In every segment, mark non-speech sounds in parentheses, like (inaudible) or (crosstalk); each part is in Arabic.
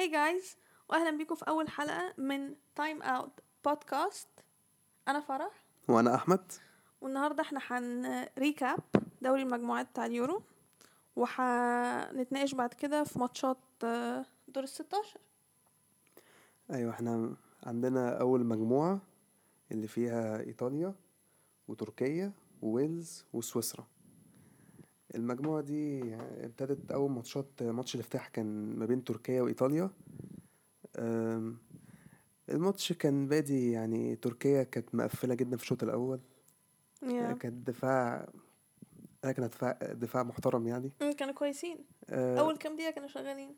hi guys واهلا بيكم في أول حلقة من Time Out podcast أنا فرح. وأنا أحمد. والنهاردة إحنا هن recap دوري المجموعات بتاع اليورو وهنتناقش بعد كده في ماتشات آه، دور ال 16 أيوه إحنا عندنا أول مجموعة اللي فيها إيطاليا وتركيا وويلز وسويسرا. المجموعة دي ابتدت أول ماتشات ماتش الافتتاح كان ما بين تركيا وإيطاليا. أم، الماتش كان بادي يعني تركيا كانت مقفلة جدا في الشوط الأول. يا. كانت دفاع كانت دفاع دفاع محترم يعني. كانوا كويسين. أه، أول كام دقيقة كانوا شغالين.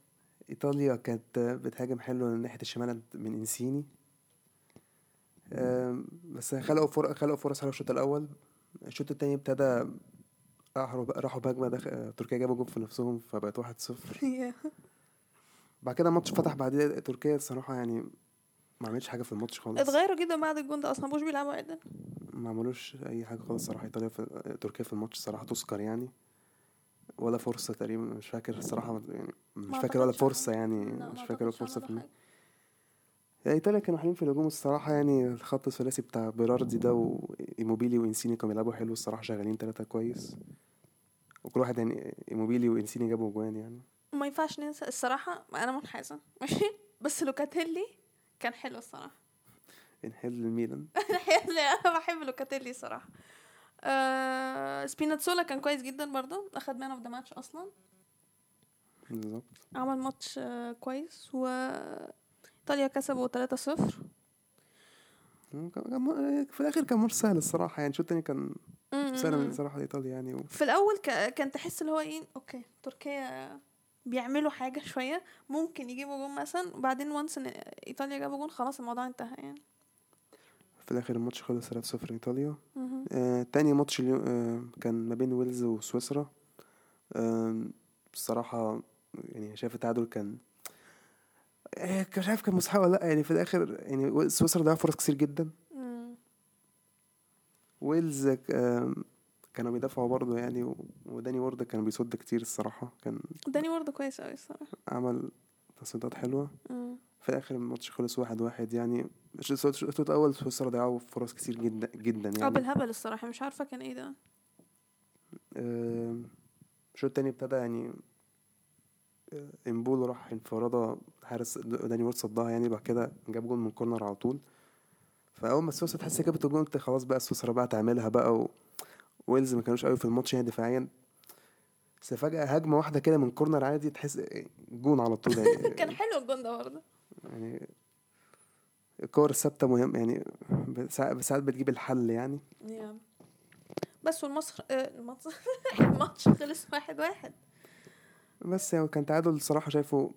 إيطاليا كانت بتهاجم حلو من ناحية الشمال من إنسيني. أم، بس خلقوا فر... خلقوا فرص حلوة الشوط الأول. الشوط التاني ابتدى راحوا راحوا بهجمه دخ... تركيا جابوا جول في نفسهم فبقت واحد صفر. (laughs) يا بعد كده الماتش فتح بعدين تركيا الصراحة يعني ما عملتش حاجة في الماتش خالص. اتغيروا جدا بعد الجون ده أصلا مش بيلعبوا عدل. ما عملوش أي حاجة خالص الصراحه إيطاليا في... تركيا في الماتش الصراحه تذكر يعني. ولا فرصة تقريبا مش فاكر الصراحه يعني مش فاكر ولا فرصة يعني مش فاكر ولا فرصة في. يعني إيطاليا كانوا حلوين في الهجوم الصراحة يعني. الخط الثلاثي بتاع بيراردي ده وإيموبيلي وإنسيني كانوا بيلعبوا حلو الصراحة شغالين ثلاثة كويس. وكل واحد يعني إيموبيلي وإنسيني جابوا جوان يعني. ما ينفعش ننسى الصراحة أنا منحازة ماشي؟ بس لوكاتيلي كان حلو الصراحة. نحن الميلان (laughs) أنا بحب لوكاتيلي الصراحة. آه سبيناتسولا كان كويس جدا برضه أخد man of the match أصلا. بالظبط. عمل ماتش آه كويس و إيطاليا كسبوا 3-0 كان- كان- في الآخر كان ماتش سهل الصراحة يعني الشوط التاني كان سهل م-م-م. الصراحه لايطاليا يعني و... في الأول ك... كان تحس اللي هو إيه okay تركيا بيعملوا حاجة شوية ممكن يجيبوا جون مثلا وبعدين once إن إيطاليا جابوا جون خلاص الموضوع انتهى يعني في الآخر الماتش خلص 3-0 إيطاليا مهم. آه، تاني ماتش. آه، كان ما بين ويلز وسويسرا آه، يعني شايف التعادل كان آه، مش عارف كان مستحق ولا لأ يعني في الآخر يعني سويسرا ضيع فرص كتير جدا. ويلز آه، كانوا بيدافعوا برضه يعني و- وداني وورد كان بيصد كتير الصراحة. كان داني برضه كويس قوي الصراحة. عمل تصديات حلوة. مم. في الآخر الماتش خلص واحد واحد يعني. الشوط الشوط الأول سويسرا ضيعوا فرص كتير جدا جدا آه يعني بالهبل الصراحة مش عارفة كان إيه ده. آم، الشوط التاني ابتدى يعني آه، امبولو راح انفرادة حارس داني وورد صدها يعني بعد كده جاب جول من corner على طول. فأول ما سويسرا تحس جابت الجول قلت خلاص بقى سويسرا بقى تعملها بقى و... ويلز ما كانوش قوي في الماتش يعني دفاعيا. بس فجأة هجمة واحدة كده من corner عادي تحس جون على طول يعني. (laughs) كان حلو الجون ده برضه. يعني الكور الثابتة مهم يعني ساعات بتجيب الحل يعني. بس والماتش آه، الماتش (laughs) الماتش خلص واحد واحد. بس يعني كان تعادل الصراحة شايفه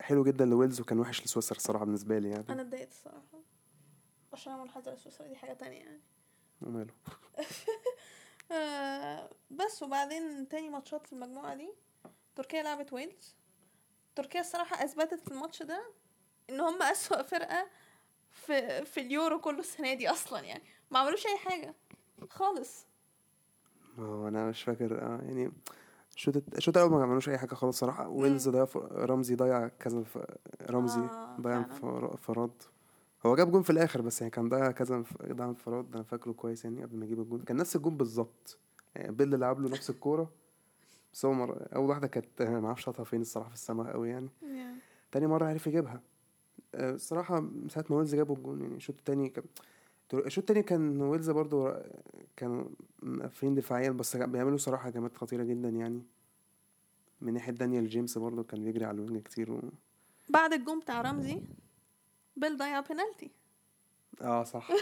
حلو جدا لويلز وكان وحش لسويسرا الصراحة بالنسبة لي يعني. أنا اتضايقت الصراحه عشان أنا منحازه لسويسرا دي حاجة تانية يعني. وماله (laughs) آه بس وبعدين تاني ماتشات في المجموعة دي تركيا لعبت ويلز. تركيا الصراحة أثبتت في الماتش ده إن هم أسوأ فرقة في في اليورو كله السنة دي أصلا يعني. ما عملوش أي حاجة. خالص. ما هو أنا مش فاكر آه يعني الشوط الشوط الأول ما عملوش أي حاجة خالص صراحة. ويلز ضيع رمزي ضيع كذا رمزي آه، ضيع انفراد. هو جاب جون في الآخر بس يعني كان ضيع كذا ضيع انفراد أنا فاكره كويس يعني قبل ما يجيب الجون. كان نفس الجون بالظبط. يعني بيل لعب له نفس الكورة. بس هو مرة أول واحدة كانت ما أعرفش شاطها فين الصراحة في السماء قوي يعني. تاني مرة عرف يجيبها. آه، الصراحة من ساعة ما ويلز جابوا الجون يعني الشوط التاني كان الشوط التاني كان ويلز برضو كانوا مقفلين دفاعيا بس بيعملوا صراحة هجمات خطيرة جدا يعني. من ناحية دانيال جيمس برضو كان بيجري على ال wing كتير و... بعد الجون بتاع رمزي بيل ضيع بينالتي آه صح (laughs)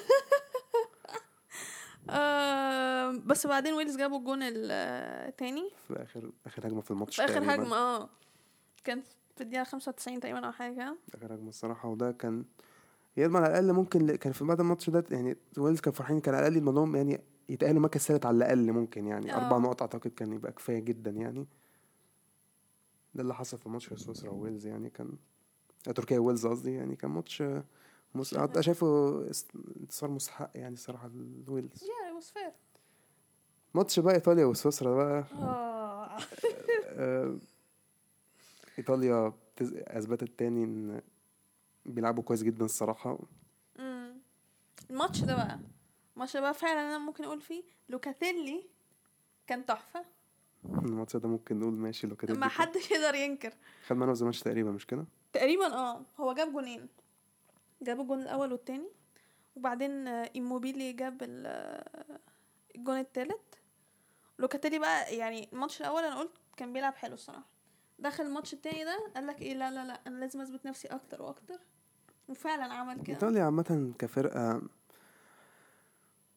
آه بس بعدين ويلز جابوا الجون التاني في آخر آخر هجمة في الماتش في تقريباً. هجمة آه كان في الدقيقة 95 تقريبا أو حاجة كده. آخر هجمة الصراحة وده كان يضمن على الأقل ممكن كان في بعد الماتش ده يعني ويلز كان فرحانين كان على الأقل يضمن لهم يعني يتأهلوا مركز ثالث على الأقل ممكن يعني آه. أربع نقط أعتقد كان يبقى كفاية جدا يعني ده اللي حصل في ماتش سويسرا وويلز يعني كان آه، تركيا وويلز قصدي يعني كان ماتش آه، مس... شايفه انتصار مستحق يعني الصراحة لويلز yeah it was fair. ماتش بقى إيطاليا وسويسرا بقى. آه. آه، إيطاليا تز- أثبتت تاني إن بيلعبوا كويس جدا الصراحة. مم. الماتش ده بقى الماتش ده بقى فعلا أنا ممكن أقول فيه لوكاتيلي كان تحفة. الماتش ده ممكن نقول ماشي لو كده ما حدش يقدر ينكر. خد man of the match تقريبا مش كده؟ تقريبا آه هو جاب جونين. جاب الجون الأول والتاني وبعدين آه، ايموبيلي جاب ال- آه، الجون التالت. لوكاتيلي بقى يعني الماتش الأول أنا قلت كان بيلعب حلو الصراحة. دخل الماتش التاني ده قال لك إيه لا لا لا أنا لازم أثبت نفسي أكتر وأكتر. وفعلا عمل كده. إيطاليا عامة كفرقة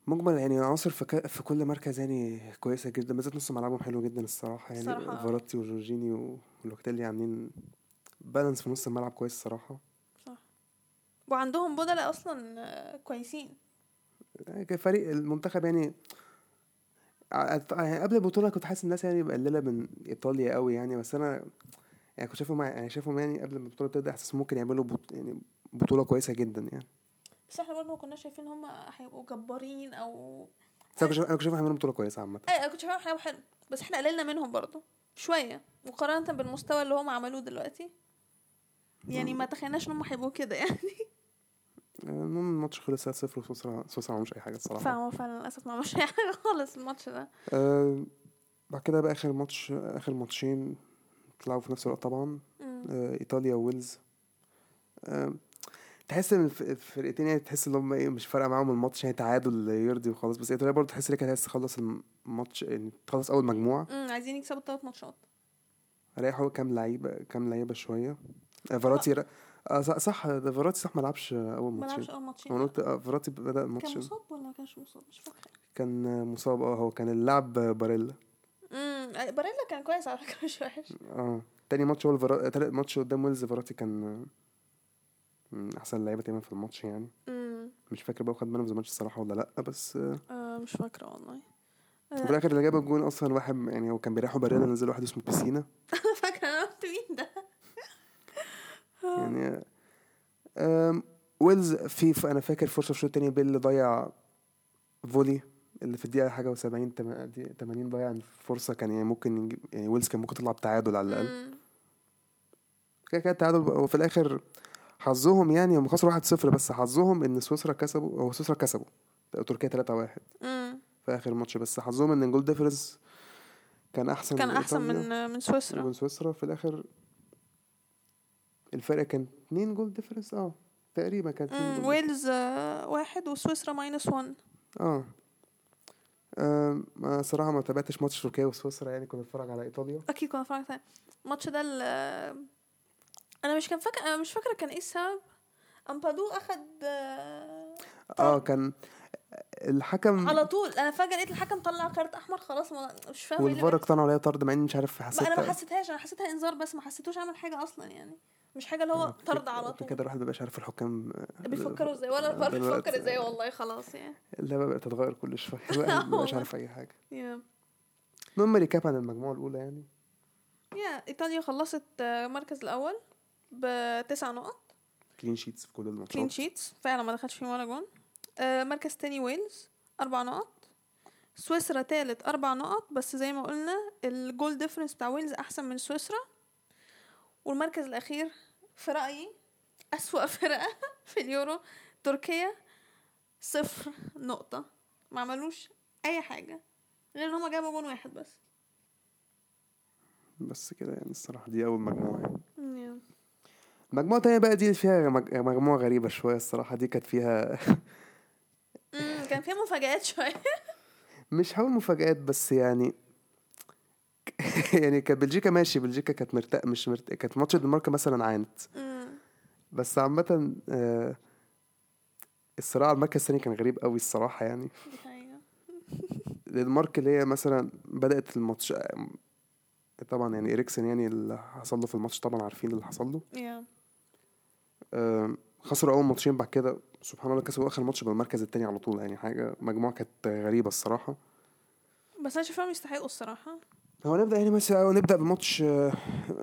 مجمل يعني عناصر في, ك... في كل مركز يعني كويسة جدا بالذات نص ملعبهم حلو جدا الصراحة. يعني. فاراتي وجورجيني ولوكتيلي عاملين بالانس في نص الملعب كويس الصراحة. صح. وعندهم بدلاء أصلا كويسين. يعني كفريق المنتخب يعني ع- يعني قبل البطولة كنت حاسس الناس يعني مقلله من إيطاليا قوي يعني بس أنا يعني كنت شايفهم يعني شايفهم يعني قبل ما البطولة تبدأ احساس ممكن يعملوا بط... يعني بطولة كويسة جدا يعني. بس إحنا برضه ما كناش شايفين هم هيبقوا جبارين أو بس أنا كنت شايف- أنا كنت شايفهم هيعملوا بطولة كويسة عامة. أي أنا كنت شايفاهم حلو حلو بس إحنا قللنا منهم برضه شوية مقارنة بالمستوى اللي هم عملوه دلوقتي. يعني ما تخيلناش ان هم هيبقوا كده يعني. المهم الماتش خلص 0 وسويسرا سويسرا ما عملوش أي حاجة الصراحة. فهو فعلا للأسف ما عملوش أي حاجة (laughs) خالص الماتش ده. آه بعد كده بقى آخر ماتش آخر ماتشين اتلعبوا في نفس الوقت طبعا. آه إيطاليا وويلز. آه تحس إن الف- الفرقتين يعني تحس إن هم إيه مش فارقة معاهم الماتش يعني تعادل يرضي وخلاص. بس إيطاليا برضه تحس إن هي كانت عايزة تخلص الماتش يعني تخلص أول مجموعة. امم عايزين يكسبوا الثلاث ماتشات. ريحوا كام لعيبة كام لعيبة شوية. آه فيراتي ر... آه صح, ده فيراتي صح ما لعبش أول ما لعبش ماتشين أول ماتشين أنا قلت آه، فيراتي بدأ الماتش كان مصاب ولا ما كانش مصاب؟ مش فاكرة. كان آه، مصاب آه هو كان اللاعب باريلا. امم باريلا كان كويس على فكرة مش وحش. آه تاني ماتش هو الفرا... تالت ماتش قدام ويلز فيراتي كان من أحسن اللعيبه تقريبا في الماتش يعني. امم مش فاكر بقى خد man of the match الصراحة ولا لأ بس آه، آه مش فاكرة والله. وفي الآخر اللي جاب الجون أصلا واحد يعني هو كان بيريحوا باريلا نزل واحد اسمه بيسينا (laughs) أنا فاكره أنا قلت مين ده يعني. ويلز في أنا فاكر فرصة في الشوط التاني بيل ضيع volley اللي في الدقيقة حاجة و70 80 ضيع. فرصة كان يعني ممكن يعني ويلز كان ممكن تطلع بتعادل على الأقل. كده كده التعادل وفي الآخر حظهم يعني هم خسروا 1-0 بس حظهم إن سويسرا كسبوا هو سويسرا كسبوا. تركيا 3-1 امم في آخر ماتش بس حظهم إن ال goal difference كان أحسن كان أحسن من من سويسرا. من سويسرا. في الآخر الفرق كان 2 goal difference آه تقريبا كان 2 مم. جول ويلز واحد وسويسرا minus 1 آه. ما صراحة ما تابعتش ماتش تركيا وسويسرا يعني كنت بتفرج على إيطاليا. أكيد كنا اتفرجت عليه الماتش ده أنا مش كان فاكر أنا مش فاكرة كان إيه السبب. أمبادو أخد آه طرد. كان الحكم على طول. أنا فجأة لقيت الحكم طلع كارت أحمر خلاص ما مش فاهم والفار. اقتنعوا عليا طرد مع إني مش عارف بقى أنا ما حسيت حسيتهاش أنا حسيتها إنذار بس ما حسيتوش عمل حاجة أصلا يعني. مش حاجة اللي هو طرد على طول. كده الواحد مبقاش عارف الحكام آه، بيفكروا إزاي؟ ولا الفار دلوقتي- بيفكر إزاي والله خلاص يعني. اللعبة بقت تتغير كل الواحد مبقاش والله. عارف أي حاجة. (laughs) yeah. المهم recap عن المجموعة الأولى يعني. yeah إيطاليا خلصت آه، المركز الأول بتسع نقط. clean sheets في كل clean الماتشات sheets فعلا ما دخلش فيهم ولا جون. آه، مركز تاني ويلز أربع نقط. سويسرا تالت أربع نقط. بس زي ما قلنا ال goal difference بتاع ويلز أحسن من سويسرا. والمركز الأخير في رأيي أسوأ (laughs) فرقة في اليورو تركيا صفر نقطة. ما عملوش أي حاجة غير إن هما جابوا جون واحد بس. بس كده يعني الصراحة دي أول مجموعة. يعني يا. المجموعة التانية بقى دي فيها مج- مجموعة غريبة شوية الصراحة. دي كانت فيها (laughs) كان فيها مفاجآت شوية. مش هقول مفاجآت بس يعني (laughs) يعني كانت بلجيكا ماشي بلجيكا كانت مرتاح مش مرتاح كانت ماتش الدنمارك مثلا عانت. بس عامة آه، الصراع على المركز الثاني كان غريب قوي الصراحة يعني. (laughs) الدنمارك اللي هي مثلا بدأت الماتش طبعا يعني إريكسن يعني اللي حصل له في الماتش طبعا عارفين اللي حصل له. آم، خسروا أول ماتشين بعد كده سبحان الله كسبوا آخر ماتش بالمركز التاني على طول. يعني حاجة مجموعة كانت غريبة الصراحة. بس أنا شايفاهم يستحقوا الصراحة. هو نبدأ يعني مثلا نبدأ بماتش آه،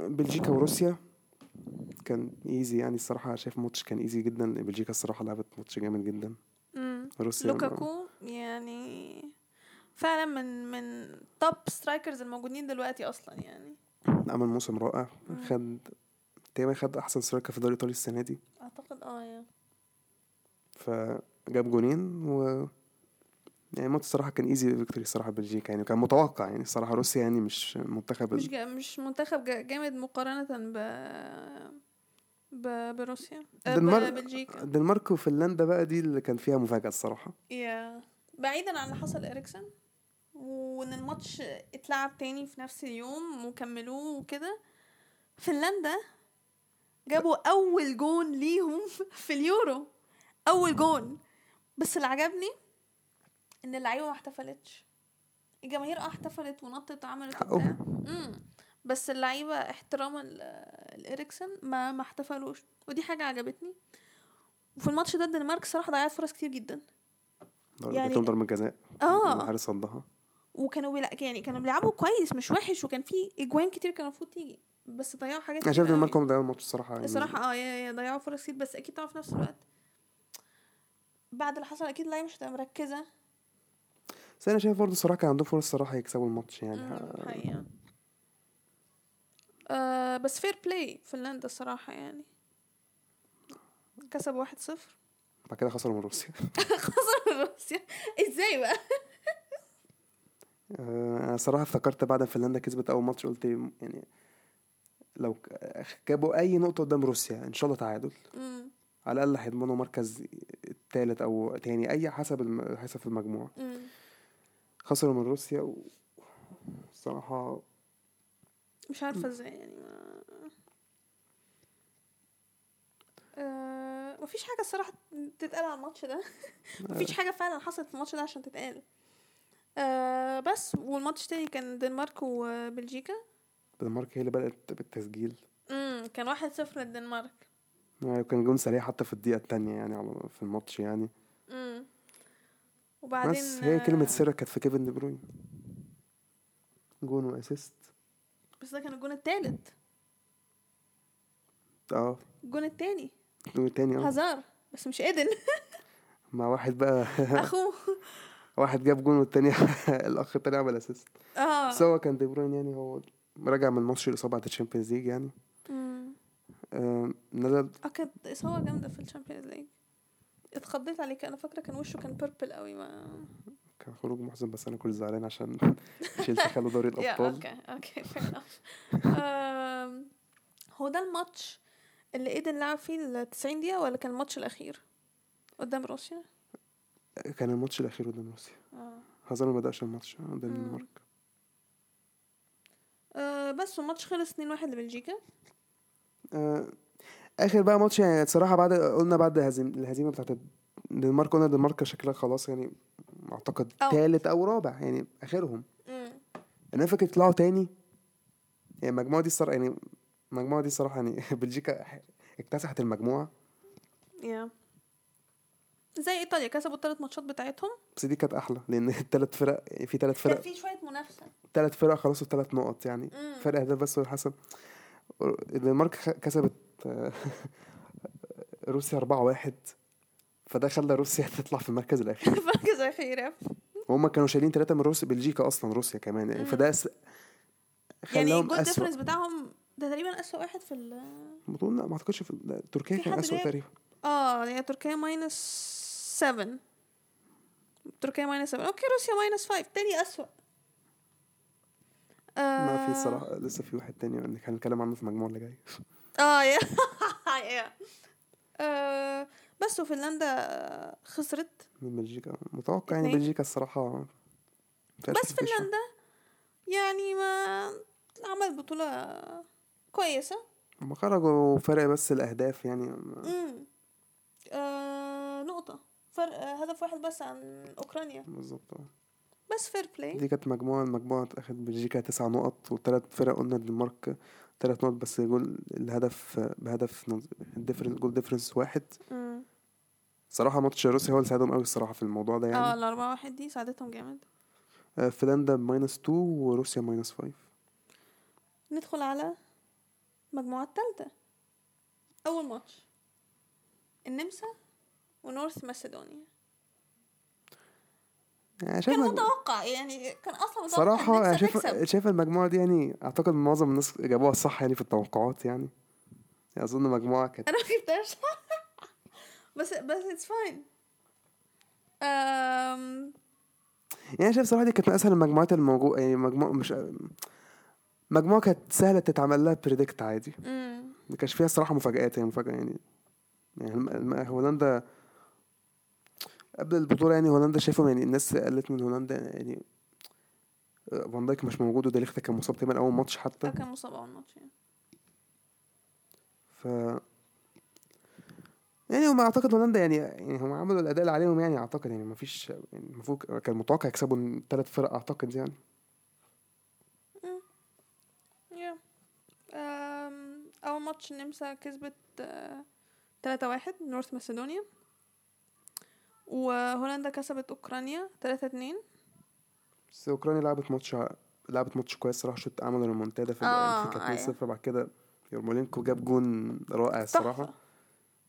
بلجيكا وروسيا. كان easy يعني الصراحة شايف الماتش كان easy جدا. بلجيكا الصراحة لعبت ماتش جامد جدا. مم. روسيا لوكاكو يعني فعلا من من top strikers الموجودين دلوقتي أصلا يعني. عمل موسم رائع. خد تقريبا خد أحسن striker في الدوري الإيطالي السنة دي. أعتقد آه yeah. فجاب جونين و يعني الماتش الصراحة كان easy victory الصراحة بلجيكا يعني كان متوقع يعني الصراحة روسيا يعني مش منتخب مش جا مش منتخب جا جامد مقارنة ب ب بروسيا آه، دنمارك ببلجيكا الدنمارك وفنلندا بقى دي اللي كان فيها مفاجأة الصراحة. يا. بعيدا عن اللي حصل إريكسن وإن الماتش اتلعب تاني في نفس اليوم وكملوه وكده فنلندا جابوا أول جون ليهم (laughs) في اليورو. أول جون. بس اللي عجبني إن اللعيبة ما احتفلتش. الجماهير آه احتفلت ونطت وعملت وبتاع. بس اللعيبة احتراما ل- لإريكسن ما ما احتفلوش. ودي حاجة عجبتني. وفي الماتش ده الدنمارك صراحة ضيعت فرص كتير جدا. يعني يعني- ضربه جزاء. آه. الحارس صدها. وكانوا بيلا... يعني كانوا بيلعبوا كويس مش وحش. وكان في أجوان كتير كان المفروض تيجي. بس ضيعوا حاجات أنا شايف. الدنمارك هم ضيعوا الماتش الصراحة يعني. الصراحة آه يا- يا ضيعوا فرص كتير بس أكيد طبعا في نفس الوقت بعد اللي حصل أكيد اللعيبه مش هتبقى مركزة. بس أنا شايف برضه الصراحة كان عندهم فرص الصراحة يكسبوا الماتش يعني. حقيقة. آه بس fair play فنلندا الصراحة يعني. كسب واحد صفر. بعد كده خسروا من روسيا. (laughs) خسر روسيا. إزاي بقى؟ آه، أنا صراحة افتكرت بعد فنلندا كسبت أول ماتش قلت يعني لو جابوا أي نقطة قدام روسيا إن شاء الله تعادل. مم، على الأقل هيضمنوا مركز التالت أو تاني أي حسب الم... حسب في المجموعة. مم. خسروا من روسيا و... الصراحه مش عارفة إزاي يعني ما... آه مفيش حاجة الصراحة تتقال على الماتش ده. (laughs) مفيش حاجة فعلا حصلت في الماتش ده عشان تتقال. آه بس والماتش تاني كان الدنمارك وبلجيكا. الدنمارك هي اللي بدأت بالتسجيل. امم كان واحد صفر للدنمارك. يعني كان جون سريع حتى في الدقيقة التانية يعني على في الماتش يعني. امم وبعدين بس هي آه، سر كانت في كيفن دي بروين. جون و assist. بس ده كان الجون التالت. آه. الجون التاني. الجون التاني آه. هازارد بس مش ايدن (laughs) مع واحد بقى. (laughs) أخوه. (laughs) واحد جاب جون والتاني الأخ التاني عمل assist. آه. بس هو كان دي بروين يعني هو راجع من ماتش الإصابة بتاعت ال Champions League يعني. مم. آم، نزل آه كانت إصابة جامدة في ال Champions League. اتخضيت عليك. أنا فاكرة كان وشه كان purple قوي ما كان خروج محزن بس أنا كنت زعلان عشان (laughs) تشيلسي خدوا دوري الأبطال. أوكي أوكي هو ده الماتش اللي إيدن لعب فيه ال 90 دقيقة ولا كان الماتش الأخير؟ قدام روسيا؟ كان الماتش الأخير قدام روسيا. آه. هازارد ما بدأش الماتش قدام مم. الدنمارك آه، بس والماتش خلص 2-1 لبلجيكا آه، آخر بقى ماتش يعني الصراحه بعد قلنا بعد هزيم الهزيمة بتاعت الدنمارك قلنا الدنمارك شكلها خلاص يعني أعتقد أو. تالت أو رابع يعني آخرهم مم. أنا فاكر يطلعوا تاني يعني المجموعة دي الصراحه يعني المجموعة دي الصراحه يعني (laughs) بلجيكا اكتسحت المجموعة يا زي إيطاليا كسبوا الثلاث ماتشات بتاعتهم. بس دي كانت أحلى لأن الثلاث فرق يعني في ثلاث كان فرق في شوية منافسة. ثلاث فرق خلصوا ثلاث نقط يعني. مم. فرق اهداف بس حسب. الدنمارك كسبت آه، (laughs) روسيا 4-1 فده خلى روسيا (laughs) تطلع في المركز الأخير. (laughs) مركز اخير وهم كانوا شايلين ثلاثة من روسيا بلجيكا أصلا روسيا كمان يعني. فده س... يعني ال goal difference بتاعهم ده تقريبا أسوأ واحد في ال بطولة لا، ما أعتقدش في تركيا كان جايب؟ تقريبا. آه هي تركيا minus 7 تركيا minus 7 okay روسيا minus 5 تاني أسوأ. ما في آه، الصراحة لسه في واحد تاني هنتكلم عنه في المجموعة اللي جاية. آه يا يا (laughs) آه، بس وفنلندا خسرت. من بلجيكا. متوقع يعني. بلجيكا الصراحة بس. فنلندا يعني ما عمل بطولة كويسة. هم خرجوا فرق بس الأهداف يعني. امم آه نقطة. فرق هدف واحد بس عن أوكرانيا. بالظبط. بس fair play دي كانت مجموعة المجموعة أخد بلجيكا تسع نقط وثلاث فرق قلنا الدنمارك ثلاث نقط بس جول الهدف بهدف ال difference goal difference واحد. صراحة ماتش روسيا هو اللي ساعدهم قوي الصراحة في الموضوع ده آه يعني الأربعة واحد دي ساعدتهم جامد. فنلندا minus 2 وروسيا minus 5 ندخل على المجموعة التالتة أول ماتش. النمسا و North Macedonia يعني كان متوقع يعني كان أصلا متوقع صراحة أنا النمسا شايف شايف المجموعة دي يعني أعتقد معظم الناس جابوها صح يعني في التوقعات يعني. يعني أظن مجموعة كانت أنا ما جبتهاش. (laughs) بس بس it's fine أم... يعني شايف صراحة دي كانت من أسهل المجموعات الموجوده يعني مجموعه مش مجموعة كانت سهلة تتعمل لها predict عادي. ما كانش فيها الصراحه مفاجآت هي مفاجأة يعني. يعني هولندا قبل البطولة يعني هولندا شايفهم يعني الناس قالت من هولندا يعني آه، فان دايك مش موجود وديليخت كان مصاب تقريبا أول ماتش حتى. كان مصاب أول ماتش يعني. ف يعني هم أعتقد هولندا يعني يعني هم عملوا الأداء اللي عليهم يعني أعتقد يعني ما فيش يعني المفروض كان متوقع يكسبوا الثلاث فرق أعتقد يعني. Yeah. أول ماتش النمسا كسبت آه، تلاتة واحد North Macedonia. وهولندا كسبت أوكرانيا تلاتة اتنين. بس أوكرانيا لعبت ماتش لعبت ماتش كويس صراحة شوت عملوا ريمونتادا في آه، ال- في أيوة. 2 0 بعد كده يرمولينكو جاب جون رائع الصراحه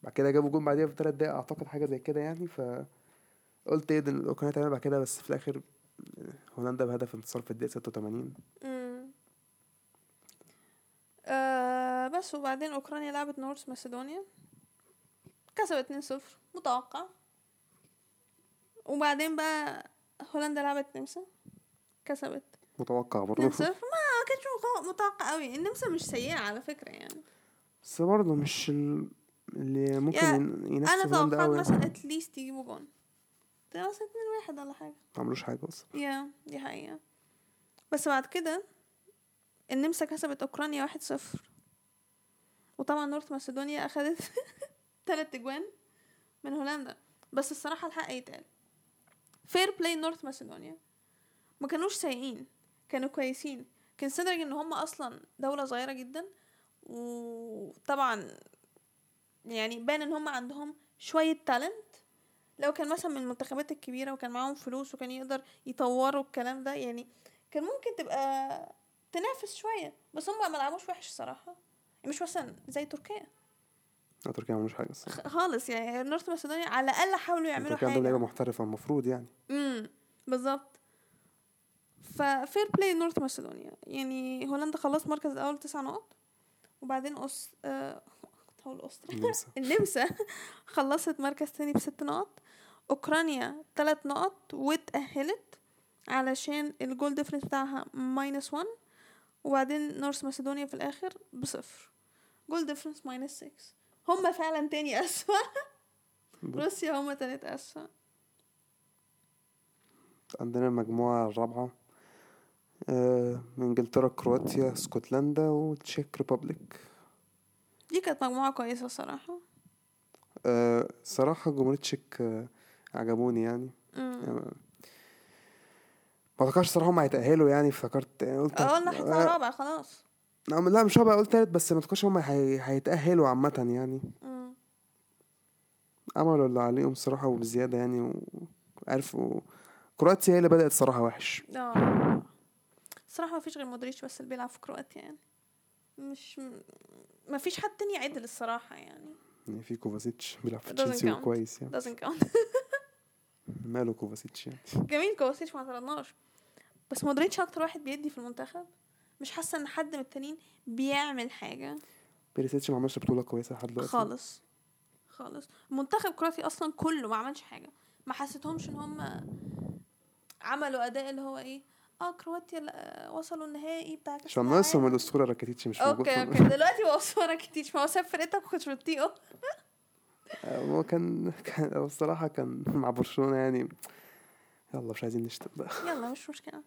بعد كده جابوا جون بعديها في ثلاث دقايق أعتقد حاجة زي كده يعني ف قلت إيه ده أوكرانيا تعمل بعد كده؟ بس في الآخر هولندا بهدف انتصار في الدقيقة 86 مم. آه بس وبعدين أوكرانيا لعبت نورث ماسيدونيا كسبت 2-0 متوقع. وبعدين بقى هولندا لعبت نمسا كسبت. متوقع برضه. 2-0 ما كانش متوقع- قوي النمسا مش سيئة على فكرة يعني. بس برضه مش ال... اللي ممكن ينافس أنا توقعت مثلا at least يجيبوا جون. مثلا 2-1 ولا حاجة. ما عملوش حاجة أصلا. yeah دي حقيقة. بس بعد كده النمسا كسبت أوكرانيا واحد صفر. وطبعا North Macedonia أخدت (laughs) تلات أجوان من هولندا. بس الصراحة الحق يتقال. Fair play North Macedonia ما كانوش سيئين كانوا كويسين. considering إن هم أصلا دولة صغيرة جدا وطبعا يعني بان إن هم عندهم شوية talent لو كان مثلا من المنتخبات الكبيرة وكان معاهم فلوس وكان يقدر يطوروا الكلام ده يعني كان ممكن تبقى تنافس شوية. بس هم ما لعبوش وحش الصراحة مش مثلا زي تركيا. تركيا ما عملوش حاجة الصراحه خالص يعني North Macedonia على الأقل حاولوا يعملوا تركيا عندهم لعيبه حاجة محترفة المفروض يعني. امم بالظبط. ف fair play North Macedonia يعني هولندا خلصت المركز الأول تسع نقط وبعدين أس آه... هقول أستراليا النمسا. (laughs) النمسا. (laughs) خلصت مركز تاني بست نقط. أوكرانيا تلات نقط واتأهلت علشان ال goal difference بتاعها minus one وبعدين North Macedonia في الآخر بصفر. goal difference minus 6 هما فعلا تاني أسوأ. روسيا هما تالت أسوأ. عندنا المجموعه الرابعه آه، إنجلترا كرواتيا اسكتلندا و Czech Republic. دي كانت مجموعة كويسة صراحة. آه، صراحة جمهورية تشيك آه، عجبوني يعني. يعني ما اتوقعش صراحة هم هيتأهلوا يعني فكرت قلت هيطلع آه، رابع خلاص. لا مش رابع قلت تالت بس ما اتوقعش هم هي... هيتأهلوا عامة يعني. عملوا اللي عليهم الصراحه وبزيادة يعني وعرفوا كرواتيا هي اللي بدأت صراحة وحش. آه. الصراحة ما فيش غير مودريتش بس اللي بيلعب في كرواتيا يعني. مش ما فيش حد تاني عدل الصراحة يعني. يعني في كوفاسيتش بيلعب في تشيلسي. كويس يعني. Doesn't count. (laughs) ماله كوفاسيتش يعني. جميل كوفاسيتش ما اعترضناش. بس مودريتش أكتر واحد بيدي في المنتخب؟ مش حاسة إن حد من التانيين بيعمل حاجة. بيريسيتش ما عملش بطولة كويسة لحد دلوقتي. خالص. خالص. المنتخب كرواتي أصلا كله ما عملش حاجة. ما حسيتهمش إن هم عملوا أداء اللي هو إيه آه كرواتيا وصلوا النهائي بتاع كأس عشان ناقصهم. الاسطوره راكيتيتش مش موجود okay okay. دلوقتي هو أسطورة كتير ما هو ساب فرقتك وما كنتش بتطيقه هو كان كان الصراحة كان مع برشلونة يعني. يلا مش عايزين نشتم بقى. يلا مش مشكلة.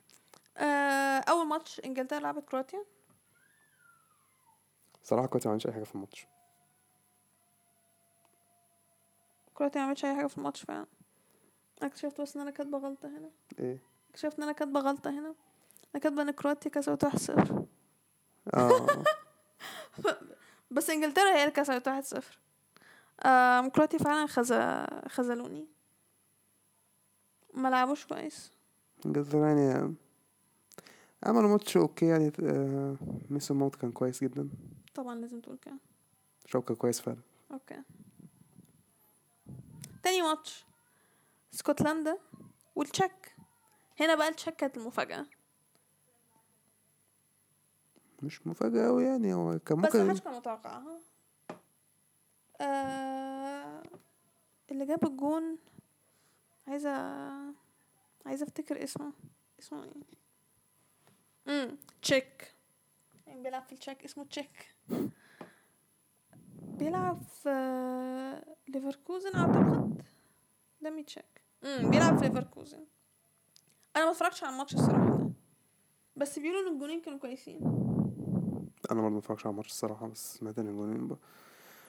آه أول ماتش إنجلترا لعبت كرواتيا؟ صراحة كنت ما عملتش أي حاجة في الماتش. كرواتيا ما عملتش أي حاجة في الماتش فعلا. اكتشفت بس إن أنا كاتبة غلطة هنا. إيه؟ اكتشفت إن أنا كاتبة غلطة هنا. أنا كاتبة إن كرواتيا كسبت 1-0 آه. (laughs) بس إنجلترا هي اللي كسبت 1-0 آم، كرواتيا فعلا خز... خذلوني. ما لعبوش كويس. إنجلترا يعني عملوا match okay يعني آه، ميسون ماونت كان كويس جدا. طبعا لازم تقول كده. شوكة كويس فعلا. Okay. تاني ماتش. اسكتلندا والتشيك. هنا بقى التشيك كانت المفاجأة. مش مفاجأة أوي يعني هو كان بس ممكن محدش كان متوقعها آه اللي جاب الجون عايزة عايزة أفتكر اسمه. اسمه إيه؟ امم تشيك يعني بيلعب في التشيك اسمه تشيك بيلعب في ليفركوزن أعتقد. لا مش تشيك امم بيلعب في ليفركوزن. أنا ما اتفرجتش على الماتش الصراحة ده. بس بيقولوا إن الجونين كانوا كويسين. أنا برضه ما اتفرجش على الماتش الصراحة بس سمعت إن الجونين ب...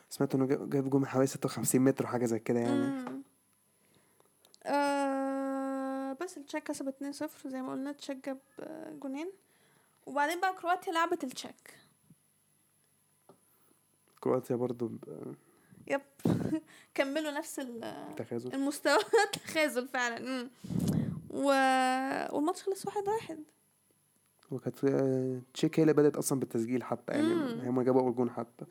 سمعت إنه جاب جاب جون من حوالي 56 متر حاجة زي كده يعني. مم. آه بس التشيك كسب 2-0 زي ما قلنا التشيك جاب آه، جونين. وبعدين بقى كرواتيا لعبت التشيك. كرواتيا برضه ب- yep. (laughs) كملوا نفس ال- تخاذل. المستوى. (laughs) تخاذل فعلا. مم. و... والماتش خلص واحد واحد. وكانت تشيك هي اللي بدأت أصلا بالتسجيل حتى يعني. هم جابوا أول جون حتى.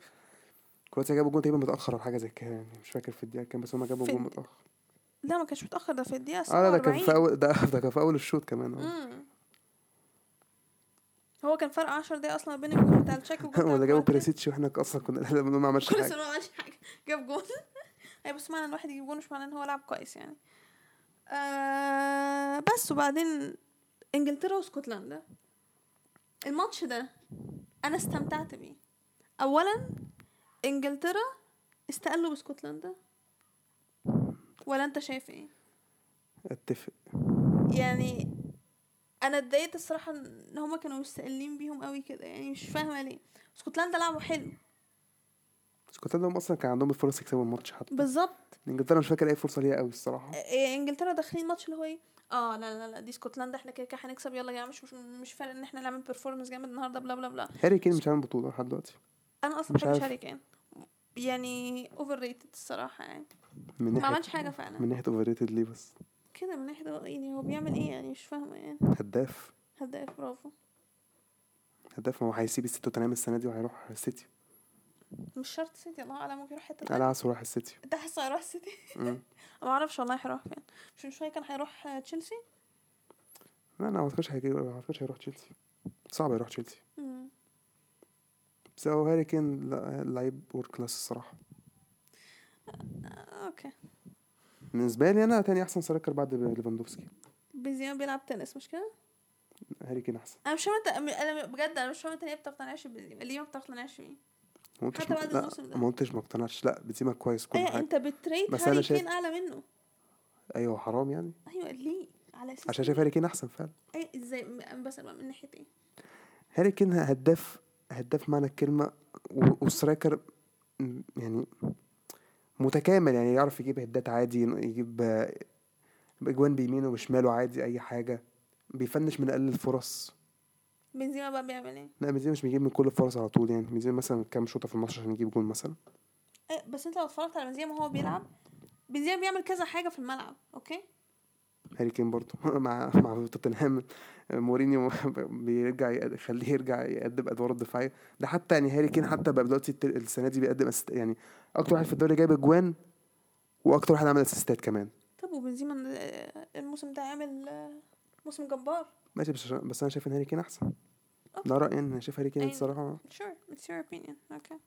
كرواتيا جابوا جون تقريبا متأخر أو حاجة زي كده يعني مش فاكر في الدقيقة كام بس هم جابوا جون متأخر. لا ما كانش متأخر ده في الدقيقة آه لا ده كان 47 في اول ده, ده كان في أول الشوط كمان آه. هو كان فرق 10 دقايق أصلا بين الجون بتاع التشيك (laughs) والجون بتاع ولا جابوا. بريسيتش وإحنا أصلا كنا ما عملش حاجة. ما عملش حاجة. جاب جون. (laughs) أي بس معنى إن الواحد يجيب جون مش معنى إن هو لعب كويس يعني. آه بس وبعدين إنجلترا واسكتلندا. الماتش ده أنا استمتعت بيه. اولا إنجلترا استقلوا باسكتلندا. ولا أنت شايف إيه؟ أتفق. يعني أنا اتضايقت الصراحة إن هما كانوا مستقلين بيهم قوي كده يعني مش فاهمة ليه. اسكتلندا لعبوا حلو. اسكتلندا هم أصلا كان عندهم الفرص يكسبوا الماتش حتى. بالظبط. إنجلترا مش فاكر أي فرصة ليها قوي الصراحة. إيه إنجلترا داخلين ماتش اللي هو إيه؟ آه لا لا لا دي اسكتلندا إحنا كده كده هنكسب يلا يا جماعة مش مش, مش فارق إن إحنا نعمل performance جامد النهارده بلا بلا بلا. هاري كين مش عامل بطولة لحد دلوقتي. أنا أصلا مش بحب عارف. هاري كين. يعني overrated الصراحة يعني. من ما عملش حاجة فعلا. من ناحية overrated ليه بس؟ كده من ناحية هو- يعني هو بيعمل إيه يعني؟ مش فاهمة يعني. هداف. هداف برافو. هداف ما هو هيسيب سيتوتنهام السنة دي وهيروح السيتي. مش شرط سيتي الله أعلم ممكن يروح حتة أنا تانية. عايز راح السيتي. انت حاسه هيروح السيتي. (laughs) ما أعرفش والله هيروح فين. مش من شوية كان هيروح تشيلسي؟ لا أنا ما أعتقدش هيجي ما أعتقدش هيروح تشيلسي. صعب يروح تشيلسي. بس هو هاري كين لعيب world class الصراحة. آه، okay. بالنسبة لي أنا تاني أحسن striker بعد ليفاندوفسكي. بنزيما بيلعب تنس مش كده؟ هاري كين أحسن. أنا مش فاهمة أنت أنا بجد أنا مش فاهمة أنت ليه ما بتقتنعش بنزيما ليه ما بتقتنعش بيه؟ ما قلتش حتى بعد الموسم ده. ما قلتش ما اقتنعتش لا بنزيما كويس كل إيه حاجة. أنت بتريد بس هاري كين أعلى منه. أيوه حرام يعني. أيوه ليه؟ على أساس عشان؟ شايف هاري كين أحسن فعلا. إيه إزاي؟ بقى من ناحية إيه؟ هاري كين هداف هداف معنى الكلمة و- و striker م- يعني متكامل يعني يعرف يجيب هيدات عادي يجيب اجوان بيمينه وبشماله عادي أي حاجة. بيفنش من أقل الفرص. بنزيما بقى بيعمل إيه؟ لا بنزيما مش بيجيب من كل الفرص على طول يعني بنزيما مثلا كام شوطة في الماتش عشان يجيب جول مثلا. إيه بس أنت لو اتفرجت على بنزيما وهو بيلعب بنزيما بيعمل كذا حاجة في الملعب okay؟ هاري كين برضه (laughs) مع مع توتنهام. مورينيو (laughs) بيرجع يخليه يرجع يقدم ادواره الدفاعية. ده حتى يعني هاري كين حتى بقى دلوقتي السنة دي بيقدم assist يعني أكتر واحد في الدوري جايب أجوان وأكتر واحد عمل assist ات كمان. طب وبنزيما الموسم ده عامل موسم جبار. ماشي بس بس أنا شايف إن هاري كين أحسن. ده رأيي أنا شايف هاري كين. الصراحة sure. It's your opinion. okay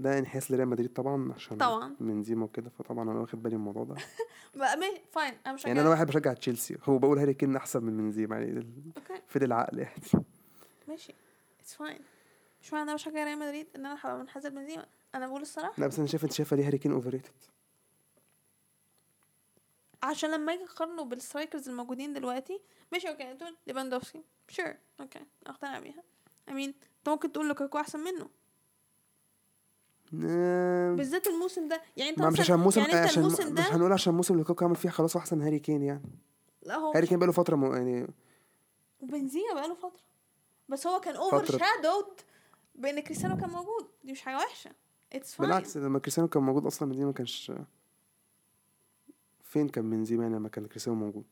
ده انحياز لريال مدريد طبعا عشان طبعا. بنزيما وكده فطبعا أنا واخد بالي من الموضوع ده. (laughs) fine. أنا مش يعني أنا واحد بشجع تشيلسي هو بقول هاري كين أحسن من بنزيما يعني okay. في العقل يعني؟ ماشي it's fine مش معنى إن أنا بشجع ريال مدريد إن أنا هبقى منحاز لبنزيما أنا بقول الصراحة. لا بس أنا شايف انت شايفه ليه هاري كين overrated عشان لما أجي اقارنه بال strikers الموجودين دلوقتي ماشي okay تقول ليفاندوفسكي. sure okay أقتنع بيها. امين أنت ممكن تقول لوكاكو أحسن منه. بالذات الموسم ده. يعني انت ما مش عشان موسم يعني انت عشان الموسم مش ده هنقول عشان موسم لوكاكو عمل فيه خلاص أحسن هاري كين يعني. لا هو هاري كين بقاله فترة م... يعني وبنزيما بقاله فترة. بس هو كان overshadowed بأن كريستيانو كان موجود. دي مش حاجة وحشة. it's fine بالعكس لما كريستيانو كان موجود أصلا بنزيما ما كانش فين كان بنزيما يعني لما كان كريستيانو موجود؟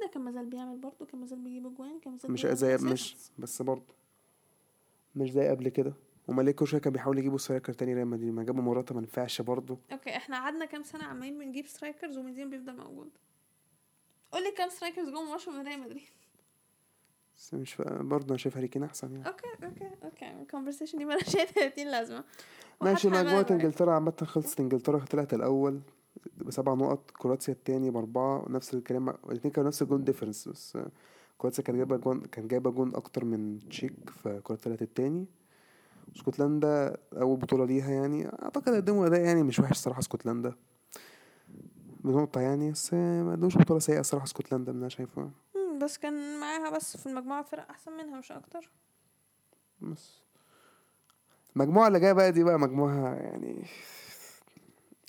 ده كان مازال بيعمل برضه كان مازال بيجيب أجوان كان مازال مش زي. مش بس برضه مش زي قبل كده. وما ليه كل شوية كان بيحاول يجيبوا striker تاني ريال مدريد ما جابوا موراتا ما نفعش برضه. okay إحنا قعدنا كام سنة عمالين بنجيب strikers وبنزيما بيفضل موجود. قول لي كام strikers جم مشوا من ريال مدريد. بس مش. برضه أنا شايف هاري كين أحسن يعني. okay okay okay. ال conversation دي مالهاش (laughs) 30 لازمة. ماشي بقى- إنجلترا عامة خلصت. إنجلترا طلعت الأول بسبع نقط كرواتيا التاني بأربعة نفس الكلام الاتنين كانوا نفس ال goal difference بس كرواتيا كانت جايبة جون كان جايبة جون أكتر من تشيك فكرواتيا طلعت التاني. اسكتلندا أول بطولة ليها يعني. أعتقد قدموا أداء يعني مش وحش صراحة اسكتلندا بنقطة يعني بس ما قدموش بطولة سيئة صراحة اسكتلندا من اللي أنا شايفه. مم، بس كان معاها بس في المجموعة فرق أحسن منها مش أكتر. بس. المجموعة اللي جاية بقى دي بقى مجموعة يعني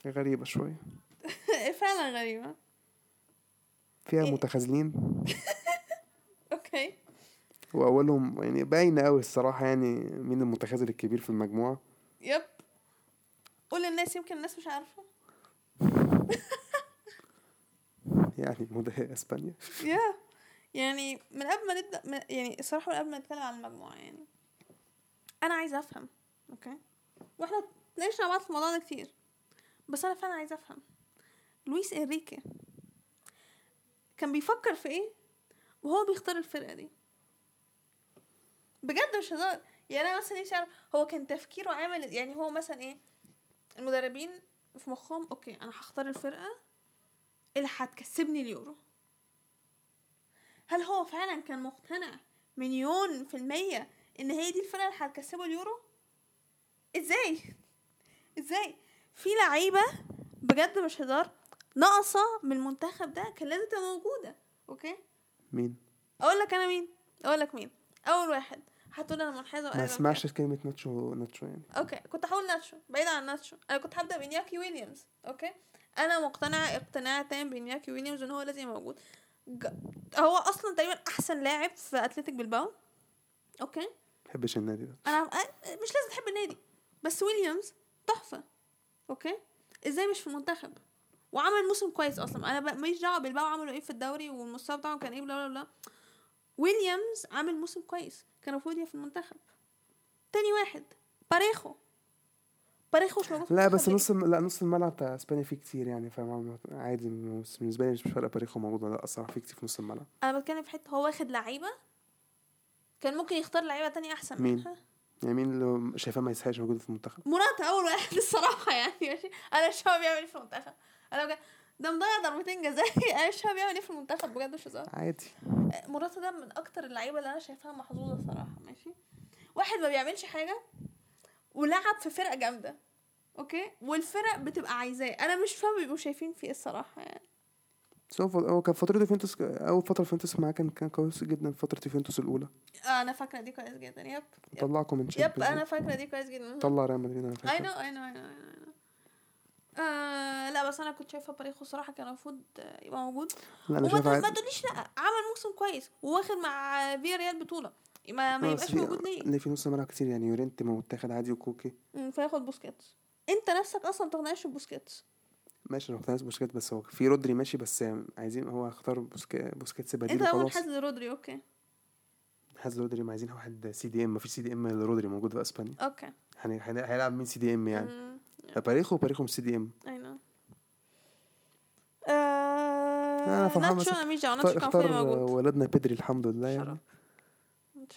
غريبة شوية. (laughs) فعلا غريبة. فيها إيه؟ متخاذلين. (laughs) أوكي. وأولهم يعني باينة قوي الصراحة يعني مين المتخاذل الكبير في المجموعة. يب. قول للناس يمكن الناس مش عارفة. (laughs) يعني مد- إسبانيا. (laughs) يا. يعني من قبل ما نبدأ من يعني الصراحة من قبل ما نتكلم عن المجموعة يعني. أنا عايزة أفهم أوكي؟ وإحنا اتناقشنا مع بعض في الموضوع ده كتير. بس أنا فعلا عايزة أفهم. لويس إنريكي كان بيفكر في إيه وهو بيختار الفرقة دي؟ بجد مش هزار. يعني أنا مثلا نفسي أعرف هو كان تفكيره عامل يعني هو مثلا إيه المدربين في مخهم okay أنا هختار الفرقة اللي هتكسبني اليورو. هل هو فعلا كان مقتنع مليون في المية إن هي دي الفرقة اللي هتكسبه اليورو؟ إزاي؟ إزاي؟ في لعيبة بجد مش هزار ناقصة من المنتخب ده كان لازم تبقى موجودة okay؟ مين؟ أقول لك أنا مين أقول لك مين. أول واحد هتقول أنا منحازة ما اسمعش كلمة ناتشو ناتشو يعني. أوكي كنت هقول ناتشو بعيد عن ناتشو. أنا كنت هبدأ بنياكي ويليامز okay؟ أنا مقتنعة اقتناع تام بنياكي ويليامز إن هو لازم موجود. ج... هو أصلا تقريبا أحسن لاعب في أتلتيك بلباو أوكي؟ بحبش النادي ده. أنا مش لازم تحب النادي بس ويليامز تحفة okay؟ إزاي مش في المنتخب؟ وعمل موسم كويس أصلا. أنا بقى ماليش دعوة بالباو عملوا إيه في الدوري والمستوى بتاعهم كان إيه بلا بلا بلا. ويليامز عامل موسم كويس. كان المفروض في المنتخب. تاني واحد باريخو. باريخو مش موجود في لا بس؟ نص لا نص الملعب بتاع إسبانيا فيه كتير يعني فاهم؟ عادي بالنسبة لي مش فارقه باريخو موجود ولا لأ الصراحة فيه كتير في نص الملعب. أنا بتكلم في حتة هو واخد لعيبة؟ كان ممكن يختار لعيبة تانية أحسن مين؟ منها؟ يعني مين اللي شايفاه ما يستحقش موجود في المنتخب؟ موراتا أول واحد (laughs) الصراحة يعني ماشي. أنا مش بيعمل في المنتخب؟ أنا بجد ده مضيع ضربتين جزاء. أنا (laughs) مش فاهم بيعمل إيه في المنتخب بجد مش هزار. عادي. موراتا ده من أكتر اللعيبة اللي أنا شايفاها محظوظة الصراحة ماشي؟ واحد ما بيعملش حاجة ولعب في فرقة جامدة okay؟ والفرق بتبقى عايزاه. أنا مش فاهم بيبقوا شايفين فيه إيه الصراحة يعني. هو كان فترته يوفنتوس أول فترة فيوفنتوس معاه كان كان كويس جدا فترة يوفنتوس الأولى. آه أنا فاكرة دي كويس جدا. يب يب, طلعكم من يب أنا فاكرة دي كويس جدا. طلع ريال مدريد أنا اي فاكر نو اي نو اي نو آه لا بس أنا كنت شايفة باريخو الصراحة كان المفروض يبقى موجود. لا أنا وما شايف تقول- ما تقوليش لا عمل موسم كويس وواخد مع فيا ريال بطولة. ما, ما يبقاش موجود ليه؟ اللي في نص الملعب كتير يعني يورينتي متاخد عادي وكوكي. فياخد بوسكيتس. أنت نفسك أصلا تقنعش بوسكيتس. ماشي أنا مقتنع بوسكيت بس هو في رودري ماشي بس عايزين هو اختار بوسكي بوسكيتس بديل أنت اول وخلاص. حاسس رودري أوكي. حاسس رودري ما عايزين واحد سي دي ام مفيش سي دي ام لرودري موجود في إسبانيا. أوكي. هن- هيلعب مين سي دي ام يعني؟ مم، باريخو باريخو مش سي دي إم. اي نو آه فرحان ناتشو أنا مش اختار, ناتشو كان المفروض موجود ولدنا بيدري الحمد لله يعني.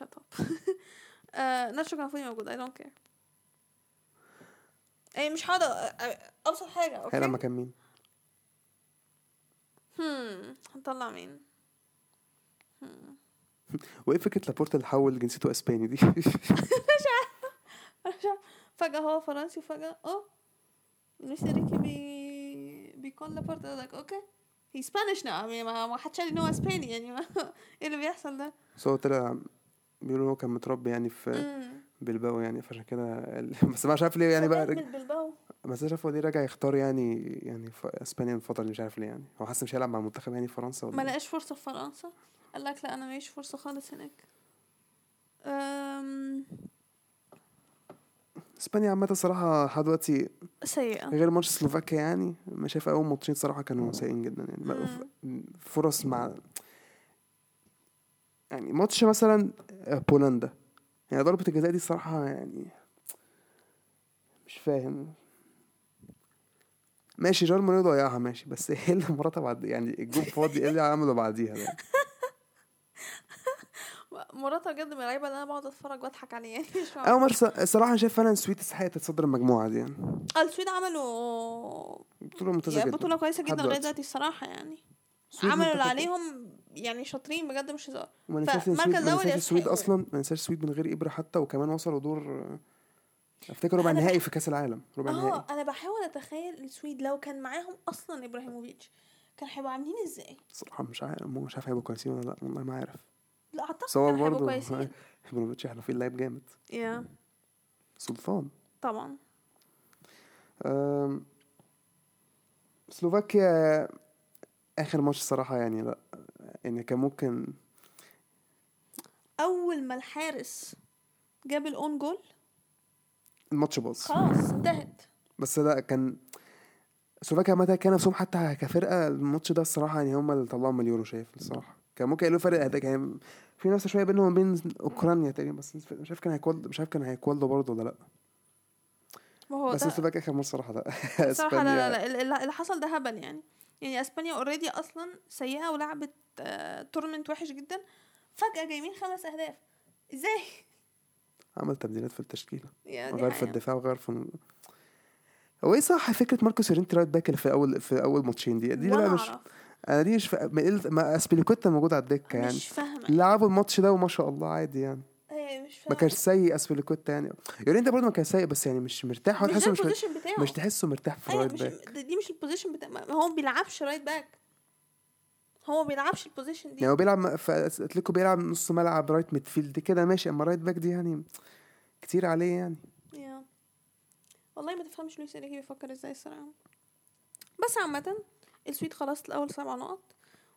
up. (laughs) (laughs) آه ناتشو كان المفروض موجود I don't care. اي مش هقعد أ- أ- أبسط حاجة okay هيلعب مكان مين؟ هم هنطلع مين؟ وإيه فكرة لابورتا اللي حول جنسيته إسباني دي؟ (laughs) فجأة هو فرنسي وفجأة آه بي بيكون لابورتا لك okay هي Spanish نعم يعني ما حدش قال ان هو اسباني يعني. ما- إيه اللي بيحصل ده؟ بس هو طلع بيقولوا هو كان متربي يعني في. بلباو يعني فعشان كده (laughs) بس مش عارف ليه يعني بقى رج... بس مش عارف هو ليه رجع يختار يعني يعني اسبانيا الفترة اللي مش عارف ليه يعني. هو حاسس مش هيلعب مع المنتخب يعني في فرنسا ولا ما إيه؟ لقاش فرصة في فرنسا. قال لك لا أنا ماليش فرصة خالص هناك. أم... إسبانيا عامة الصراحه لحد دلوقتي سيئة. غير ماتش سلوفاكيا يعني ما شايف أول ماتشين صراحة كانوا سيئين جدا يعني. فرص مع يعني ماتش مثلا بولندا. يعني ضربة الجزاء دي الصراحة يعني مش فاهم. ماشي جار مورينيو ضيعها ماشي بس (laughs) إيه اللي مراتها بعد يعني الجون فاضي إيه اللي عمله بعديها ده؟ (laughs) موراتا بجد من اللعيبه اللي أنا بقعد أتفرج وأضحك عليه يعني مش. اول مره الصراحة أنا شايف فعلا السويد تستحق تتصدر المجموعة دي يعني. آه، السويد عملوا بطولة ممتازة يعني جدا. بطولة كويسة لحد جدا لغاية دلوقتي. الصراحة يعني. عملوا اللي عليهم يعني شاطرين بجد مش هزار. وما ننساش فمركز السويد. أصلا ما ننساش السويد من غير إبرة حتى وكمان وصلوا دور أفتكر ربع نهائي في كأس العالم. ربع نهائي. آه أنا بحاول أتخيل السويد لو كان معاهم أصلا إبراهيموفيتش كان هيبقوا عاملين إزاي؟ الصراحه مش عارف مش عارف هيبقوا كويسين ولا لأ والله ما عارف. لا أعتقد هيبقوا برضه كويسين. ابراهيموفيتش (laughs) إحنا فيه اللعيب جامد. يا سلطان. طبعا. سلوفاكيا آخر ماتش صراحة يعني لا يعني كان ممكن أول ما الحارس جاب الأون جول؟ الماتش باظ. خلاص انتهت. بس لا كان سلوفاكيا عامة كان نفسهم حتى كفرقة الماتش ده الصراحة يعني هم اللي طلعوا من اليورو شايف الصراحة. كان ممكن يقلوا فرق أهداف يعني في نفس شوية بينهم وبين أوكرانيا تقريبا بس مش عارف كان هيكوالدو مش عارف كان هيكوالدو برضه ولا لأ. ما هو بس سلوفاكيا آخر ماتش صراحة لأ. (laughs) صراحة لا لا لا ال- ال- اللي حصل ده هبل يعني. يعني إسبانيا already أصلا سيئة ولعبت آه tournament وحش جدا. فجأة جايبين خمس أهداف. إزاي؟ (laughs) عمل تبديلات في التشكيلة. دي غير في. الدفاع وغير في هو إيه صح فكرة ماركوس يورينتي right back اللي في أول في أول ماتشين دي؟ دي بقى مش أنا دي مش فا... ما ما أزبيليكويتا موجود على الدكة يعني. مش فاهمة. لعبوا الماتش ده وما شاء الله عادي يعني. إيه مش ما فاهمة. كانش سيء أزبيليكويتا يعني. يورينتي برضه ما كان سيء بس يعني مش مرتاح. مش تحسه مش بتاعه. مش تحسه مرتاح في أيوه الرايت مش باك. دي مش ال position بتاع ما هو ما بيلعبش right back. هو ما بيلعبش ال position دي. يعني هو بيلعب في أتلتيكو بيلعب نص ملعب right midfield كده ماشي. أما right back دي يعني كتير عليه يعني. يا. والله ما تفهمش لويس إنريكي بيفكر إزاي الصراحة. بس عامة السويد خلاص الأول سبع نقط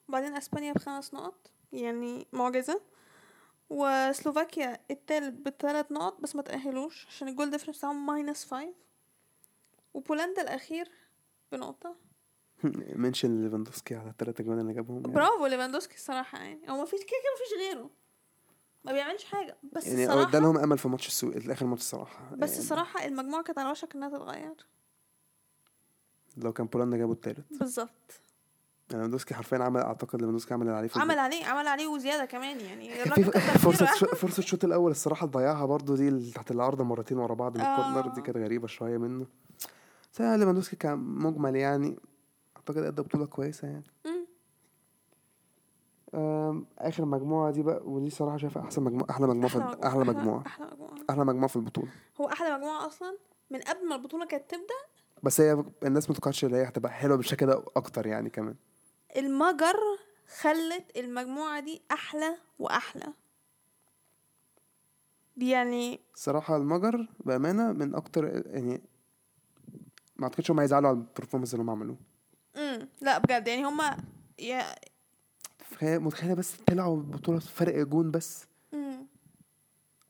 وبعدين إسبانيا بخمس نقط يعني معجزة. وسلوفاكيا التالت بثلاث نقط بس ما تأهلوش عشان ال goal difference بتاعهم minus five وبولندا الأخير بنقطة. (laughs) Mention ليفاندوفسكي على الثلاثة جوان اللي جابهم يعني, برافو ليفاندوفسكي الصراحة يعني. هو ما فيش كده كده ما فيش غيره. ما بيعملش حاجة. بس يعني الصراحة ادى لهم أمل في ماتش السويد آخر ماتش الصراحة بس يعني. الصراحة المجموعة كانت على وشك إنها تتغير. لو كان بولندا جابوا الثالث بالظبط. يعني ليفاندوفسكي حرفيا عمل أعتقد ليفاندوفسكي عمل اللي عليه عمل عليه عمل عليه وزيادة كمان يعني. في. (laughs) شو- فرصة الشوط الأول الصراحة ضيعها برضو دي اللي تحت العارضة مرتين ورا بعض من الكورنر دي آه. كانت غريبة شوية منه. بس يعني ليفاندوفسكي كان مجمل يعني. أعتقد أدى بطولة كويسة يعني. آخر مجموعة دي بقى ودي صراحة شايفها أحسن مجموعة أحلى مجموعة في أحلى مجموعة. أحلى مجموعة. أحلى مجموعة في البطولة. هو أحلى مجموعة أصلا؟ من قبل ما البطولة كانت تبدأ بس هي الناس متوقعتش إن هي هتبقى حلوة بالشكل ده أكتر يعني كمان المجر خلت المجموعة دي أحلى وأحلى يعني الصراحة المجر بأمانة من أكتر يعني ما أعتقدش هم هيزعلوا على البرفورمانس اللي هم عملوه مم. لا بجد يعني هما يا تخيل- متخيلة بس طلعوا البطولة فرق جون بس.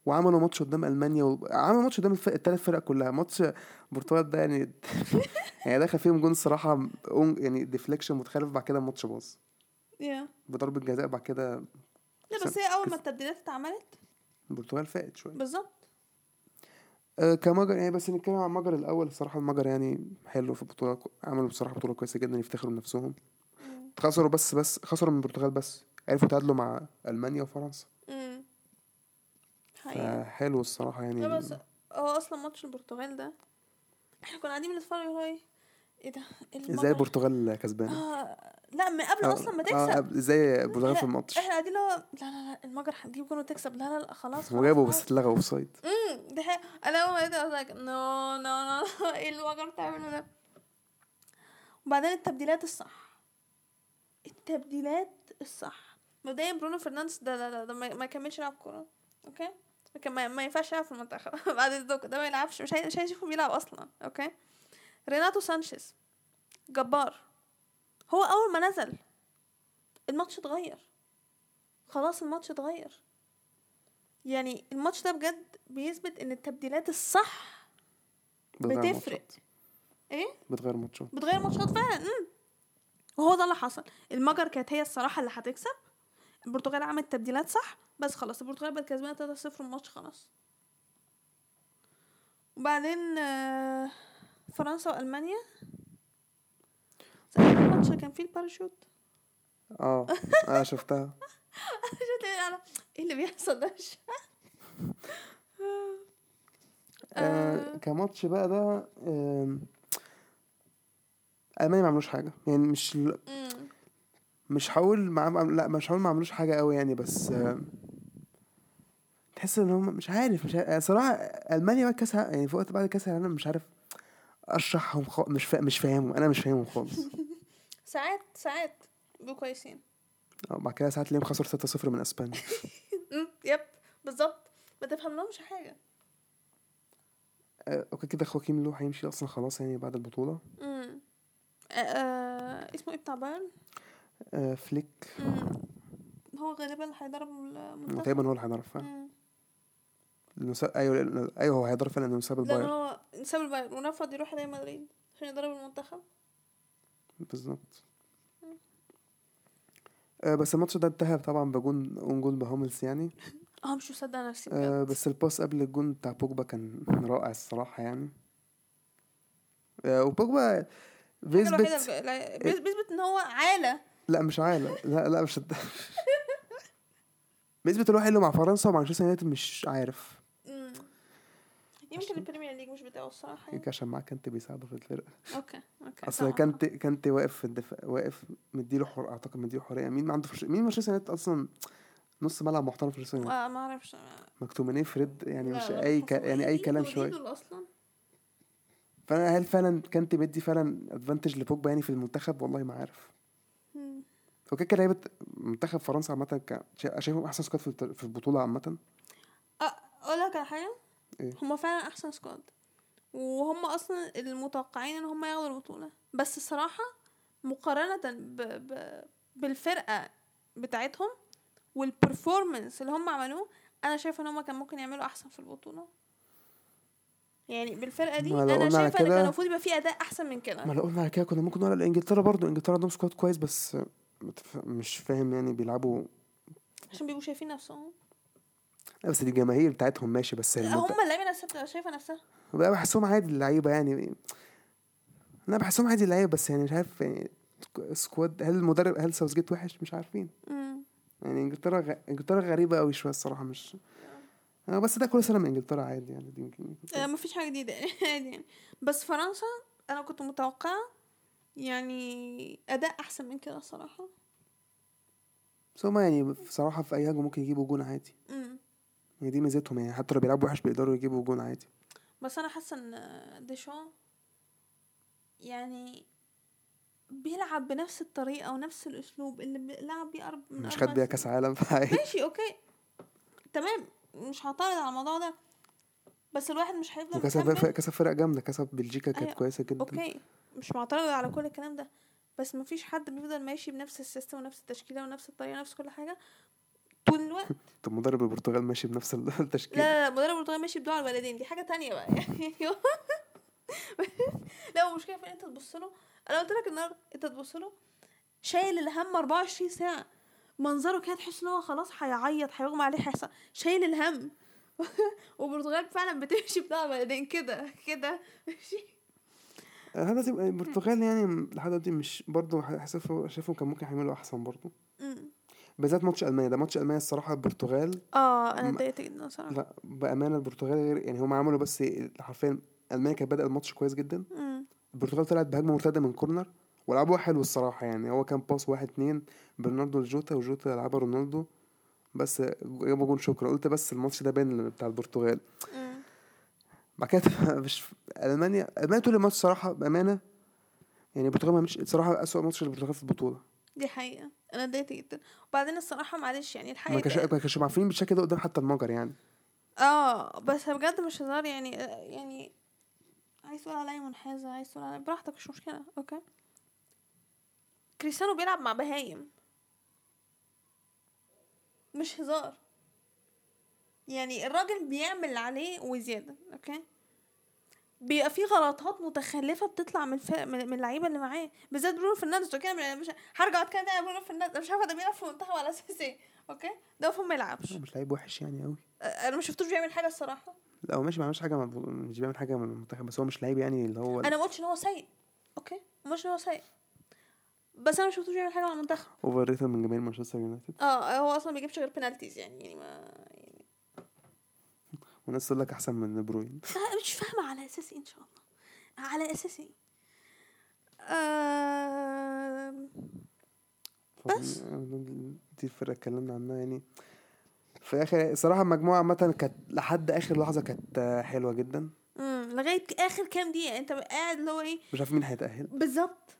وعملوا ماتش قدام ألمانيا وعملوا ماتش قدام التلات فرق كلها. ماتش البرتغال ده يعني (laughs) يعني دخل فيهم جون الصراحه يعني deflection متخلف بعد كده الماتش باظ. يا بضربة جزاء بعد كده لا بس هي أول ما التبديلات اتعملت. البرتغال فاقت شوية. بالظبط. أه كمجر يعني بس نتكلم عن المجر الأول. الصراحه المجر يعني حلو في البطوله عملوا بصراحة بطولة كويسة جدا يفتخروا بنفسهم. خسروا بس بس خسروا من البرتغال بس. عرفوا يتعادلوا مع ألمانيا وفرنسا. فحلو الصراحة يعني لا بس هو أصلا ماتش البرتغال ده إحنا كنا قاعدين بنتفرج هو إيه إيه ده؟ إزاي البرتغال كسبانه آه لا من قبل آه، أصلا ما آه، تكسب. قبل- إزاي البرتغال في الماتش؟ إحنا قاعدين اللي هو لا لا لا المجر هتجيب جول وتكسب لا لا لا خلاص وجابوا. بس اتلغى offside امم دي حقيقة. أنا أول ما لقيت no no no إيه المجر بتعمله ده؟ وبعدين التبديلات الصح. التبديلات الصح. مبدئيا برونو فرنانديز ده لا لا ده ما ما يكملش يلعب كورة okay؟ لكن ما, ما ينفعش يلعب في المنتخب. (laughs) بعد الدوك ده ما يلعبش مش مش هيشوفه بيلعب أصلا okay؟ ريناتو سانشيز جبار. هو أول ما نزل الماتش اتغير. خلاص الماتش اتغير. يعني الماتش ده بجد بيثبت إن التبديلات الصح بتفرق. إيه؟ بتغير ماتشات بتغير ماتشات فعلا. وهو ده اللي حصل. المجر كانت هي الصراحة اللي هتكسب. البرتغال عملت تبديلات صح؟ بس خلاص البرتغال بقت كسبانة 3-0 الماتش خلاص. وبعدين آه، فرنسا وألمانيا. زي الماتش كان فيه الباراشوت. آه أنا شفتها. (laughs) شفت إيه؟ أنا- إيه اللي بيحصل ده؟ مش آه كماتش بقى ده ألمانيا ما عملوش حاجة. يعني مش. مش هقول مع... لا مش هقول ما عملوش حاجة قوي يعني بس تحس إن هم مش عارف مش عارف. صراحة ألمانيا بعد كأس يعني في وقت بعد كأس العالم مش عارف أشرحهم خ... مش فا... مش فاهمهم أنا مش فاهمهم خالص (laughs) ساعات ساعات بيبقوا كويسين آه، بعد كده ساعات ليهم خسر 6-0 من إسبانيا. (laughs) Yep بالظبط ما تفهم لهمش حاجة آه، okay كده خواكيم لوف هيمشي أصلا خلاص يعني بعد البطولة مم. آه، اسمه إيه بتاع بايرن آه فليك. هو غالبا هيضرب المنتخب تقريبا هو اللي هيعرف فعلا. لأنه سا- أيوه لأنه- أيوه هو هيعرف فعلا انه ساب لأن البايرن. هو ساب البايرن. ورفض يروح ريال مدريد عشان يضرب المنتخب. بالظبط. آه بس الماتش ده انتهى طبعا بجون own goal بهاملز يعني. (laughs) آه مش مصدق نفسي آه بس ال pass قبل الجون بتاع بوجبا كان رائع الصراحة يعني. آه وبوجبا بيثبت بيثبت إن هو عالة. لا مش عالة لا لا مش بيثبت (laughs) الواحد اللي مع فرنسا ومع مانشستر يونايتد مش عارف. يمكن ال Premier League مش بتاعه الصراحة يعني. يمكن عشان معاه كانتي بيساعده في الفرقة. أوكي أوكي أصل صح. كانت كانت واقف في الدفاع واقف مديله حر أعتقد مديله حرية. مين ما عنده فرش... مين مانشستر يونايتد أصلا نص ملعب محترم في يونايتد؟ آه، ما أعرفش. مكتومينيه فريد يعني لا، مش أي ك... يعني أي كلام شوية. أصلا. فأنا هل فعلا كانت مدي فعلا ادفانتج لبوجبا يعني في المنتخب؟ والله ما عارف. هو كده لعيبة منتخب فرنسا عامة شايفهم أحسن سكواد في البطولة عامة. أقول لك على حاجة. إيه؟ هما فعلا أحسن squad وهم أصلا المتوقعين إن هم ياخدوا البطولة. بس الصراحة مقارنة ب... ب... بالفرقة بتاعتهم وال performance اللي هم عملوه أنا شايفة إن هم كان ممكن يعملوا أحسن في البطولة. يعني بالفرقة دي أنا شايفة إن كان المفروض يبقى في أداء أحسن من كده. ما لو قلنا على كده كنا ممكن نقول إنجلترا برضو إنجلترا عندهم squad كويس بس متف- مش فاهم يعني بيلعبوا عشان بيبقوا شايفين نفسهم. لا، بس دي الجماهير بتاعتهم ماشي بس لا،. هم اللعيبة نفسها بتبقى شايفة نفسها. بقى بحسهم عادي اللعيبة يعني. أنا بحسهم عادي اللعيبة بس يعني مش عارف يعني squad هل المدرب هل ساوثجيت وحش؟ مش عارفين. مم. يعني إنجلترا غ... إنجلترا غريبة قوي شوية الصراحة مش آه، بس ده كل سنة من إنجلترا عادي يعني دي يمكن آه، ما فيش حاجة جديدة (laughs) عادي يعني. بس فرنسا أنا كنت متوقعة يعني أداء أحسن من كده الصراحه بس هما يعني بصراحة في أي هجمة ممكن يجيبوا جون عادي. مم. يعني دي ميزتهم يعني حتى لو بيلعبوا وحش بيقدروا يجيبوا جون عادي. بس أنا حاسة إن ديشان يعني بيلعب بنفس الطريقة ونفس الأسلوب اللي بيلعب بيه أرب... من مش أربع خد بيها. كأس عالم فعادي (laughs) ماشي okay. تمام. مش هعترض على الموضوع ده. بس الواحد مش هيفضل وكسب مكمل. فرق كسب فرق جامدة. كسب بلجيكا كانت أيوة، كويسة جدا. okay. مش معترضة على كل الكلام ده بس مفيش حد بيفضل ماشي بنفس السيستم ونفس التشكيلة ونفس الطريقة ونفس كل حاجة طول الوقت. (laughs) طب مدرب البرتغال ماشي بنفس ال- (laughs) لا لا لا مدرب البرتغال ماشي بدعاء الوالدين دي حاجة تانية بقى. (laughs) يعني لا هو المشكلة فين؟ انت تبص له أنا قلت لك النهارده انت تبص له شايل الهم 24 ساعة. منظره كده تحس إن هو خلاص هيعيط هيغمى عليه هيحصل. شايل الهم. والبرتغال فعلا بتمشي بدعاء الوالدين كده كده. ماشي. تبقى البرتغال يعني لحد دلوقتي مش برضه حاسس شايفهم كان ممكن يعملوا أحسن برضه. بالذات ماتش ألمانيا ده. ماتش ألمانيا الصراحة البرتغال آه أنا اتضايقت جدا صراحة لا بأمانة البرتغال غير يعني هم عملوا بس حرفيا ألمانيا كانت بدأ الماتش كويس جدا. البرتغال طلعت بهجمة مرتدة من corner ولعبوها حلو الصراحة يعني. هو كان باس واحد اتنين برناردو لجوتا وجوتا لعبها رونالدو بس جابوا جون شكرا. قلت بس الماتش ده باين بتاع البرتغال. أمم. بعد كده (laughs) مش ألمانيا. ألمانيا طول الماتش صراحة بأمانة يعني البرتغال ما عملتش صراحة أسوأ ماتش للبرتغال في البطولة. دي حقيقة. أنا اتضايقت جدا. وبعدين الصراحة معلش يعني ما الحقيقة كانش ما كانش عارفين بالشكل ده قدام حتى المجر يعني. آه بس بجد مش هزار يعني يعني عايز تقول عليا منحازة عايز تقول عليا براحتك مش مشكلة. okay. كريستيانو بيلعب مع بهايم. مش هزار. يعني الراجل بيعمل اللي عليه وزيادة okay؟ بيبقى في غلطات متخلفة بتطلع من الفرق من اللعيبة اللي معاه بالذات برونو فرنانديز okay؟ مش هرجع أتكلم تاني برونو فرنانديز مش عارفة ده بيلعب في المنتخب على أساس إيه okay؟ ده المفروض ما يلعبش. هو مش لعيب وحش يعني قوي أنا ما شفتوش بيعمل حاجة الصراحة. لا هو ماشي ما عملش حاجة مش بيعمل حاجة من المنتخب بس هو مش لعيب يعني اللي هو أنا ما قلتش إن هو سيء okay؟ ما قلتش إن هو سيء. بس أنا ما شفتوش يعمل حاجة مع المنتخب. overrated من جماهير مانشستر يونايتد. آه هو أصلا ما بيجيبش غير بينالتيز يعني يعني ما يعني وناس تقول لك أحسن من دي بروين (laughs) آه، مش فاهمة على أساس إيه إن شاء الله. على أساس إيه آم، بس. دي الفرقة اتكلمنا عنها يعني. في الآخر صراحة المجموعه عامة كانت لحد آخر لحظة كانت حلوة جدا. امم لغاية آخر كام دقيقة. أنت قاعد اللي هو إيه؟ مش عارف مين هيتأهل. بالظبط.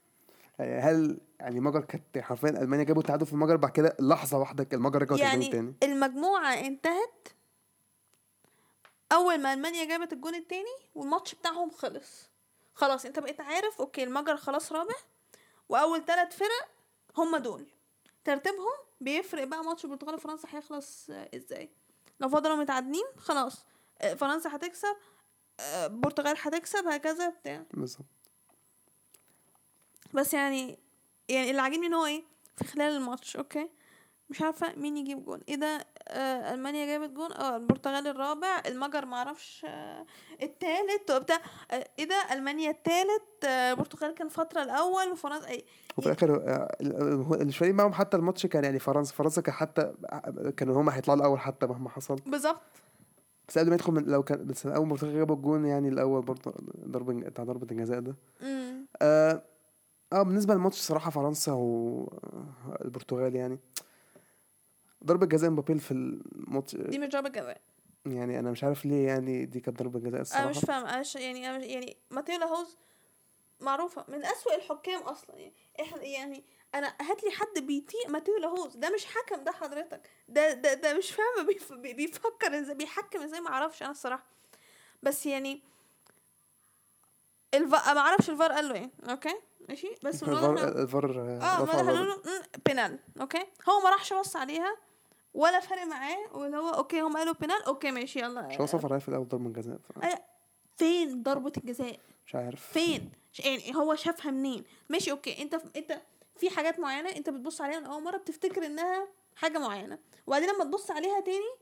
يعني هل يعني المجر كانت حرفيا ألمانيا جابوا التعادل في المجر بعد كده لحظة واحدة المجر رجعوا يعني تاني؟ المجموعة انتهت أول ما ألمانيا جابت الجون التاني والماتش بتاعهم خلص. خلاص أنت بقيت عارف أوكي المجر خلاص رابع وأول ثلاث فرق هم دول. ترتيبهم بيفرق بقى ماتش البرتغال وفرنسا هيخلص آه، إزاي. لو فضلوا متعادلين خلاص آه، فرنسا هتكسب آه، البرتغال هتكسب هكذا بتاع. بالظبط. بس يعني يعني اللي عاجبني إن هو إيه؟ في خلال الماتش okay. مش عارفة مين يجيب جون. إيه ده؟ آه ألمانيا جابت جون. آه البرتغال الرابع. المجر معرفش آه التالت وبتاع. آه إيه ده؟ ألمانيا التالت. آه البرتغال كان فترة الأول وفرنسا. إيه وفي الآخر آه، ال- هو اللي فارقين معاهم حتى الماتش كان يعني فرنسا فرنسا كان حتى كانوا هما هيطلعوا الأول حتى مهما حصل. بالظبط. بس قبل ما يدخل من لو كان بس أول ما جابوا الجون يعني الأول برضه ضربة بتاع ضربة الجزاء ده. امم آه آه، بالنسبة للماتش صراحة فرنسا والبرتغال يعني. ضربة جزاء مبابي في الماتش. دي مش ضربة جزاء. يعني أنا مش عارف ليه يعني دي كانت ضربة جزاء الصراحه أنا مش فاهم أنا مش يعني أنا مش يعني ماتيو لاهوز معروفة من أسوأ الحكام أصلا. يعني إحنا يعني أنا هات لي حد بيطيق ماتيو لاهوز ده مش حكم ده حضرتك. ده ده ده مش فاهمة بيف بي- بيفكر إزاي بيحكم إزاي ما أعرفش أنا الصراحة. بس يعني الفا ما أعرفش الفار قال له إيه okay؟ ماشي؟ بس الفار الفار آه ما. قالوا له "مم، penalty okay؟ هو ما راحش بص عليها. ولا فارق معاه واللي هو okay هم قالوا penalty okay ماشي يلا. مش هو صفر في الأول ضربة جزاء ف- أي- فين ضربة الجزاء؟ مش عارف. فين؟ يعني هو شافها منين؟ ماشي أوكي. أنت أنت في حاجات معينة أنت بتبص عليها من أول مرة بتفتكر إنها حاجة معينة. وبعدين لما تبص عليها تاني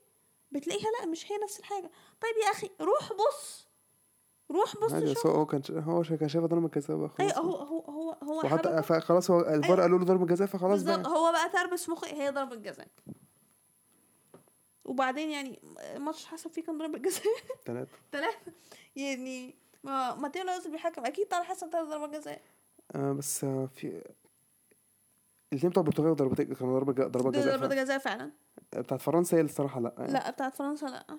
بتلاقيها لأ مش هي نفس الحاجة. طيب يا أخي روح بص. روح بص شوف. هو كان هو كان شايف ضربة جزاء خلاص. هو هو هو هو وحتى ف- خلاص هو الفار أيوة. قالوا له ضربة جزاء فخلاص بقى. هو بقى تربس مخي هي ضربة جزاء وبعدين يعني الماتش حسب فيه كان ضربة جزاء؟ ثلاثة ثلاثة (laughs) يعني ما ماتيو لاوز بيحكم أكيد طلع حسب ثلاث ضربات جزاء. آه بس آه في الاثنين بتوع البرتغال ضربتين كانوا ضربة ضربة دي جزاء ضربة فعلا. جزاء فعلا. بتاعت فرنسا هي الصراحة لا. يعني. لا بتاعت فرنسا لا.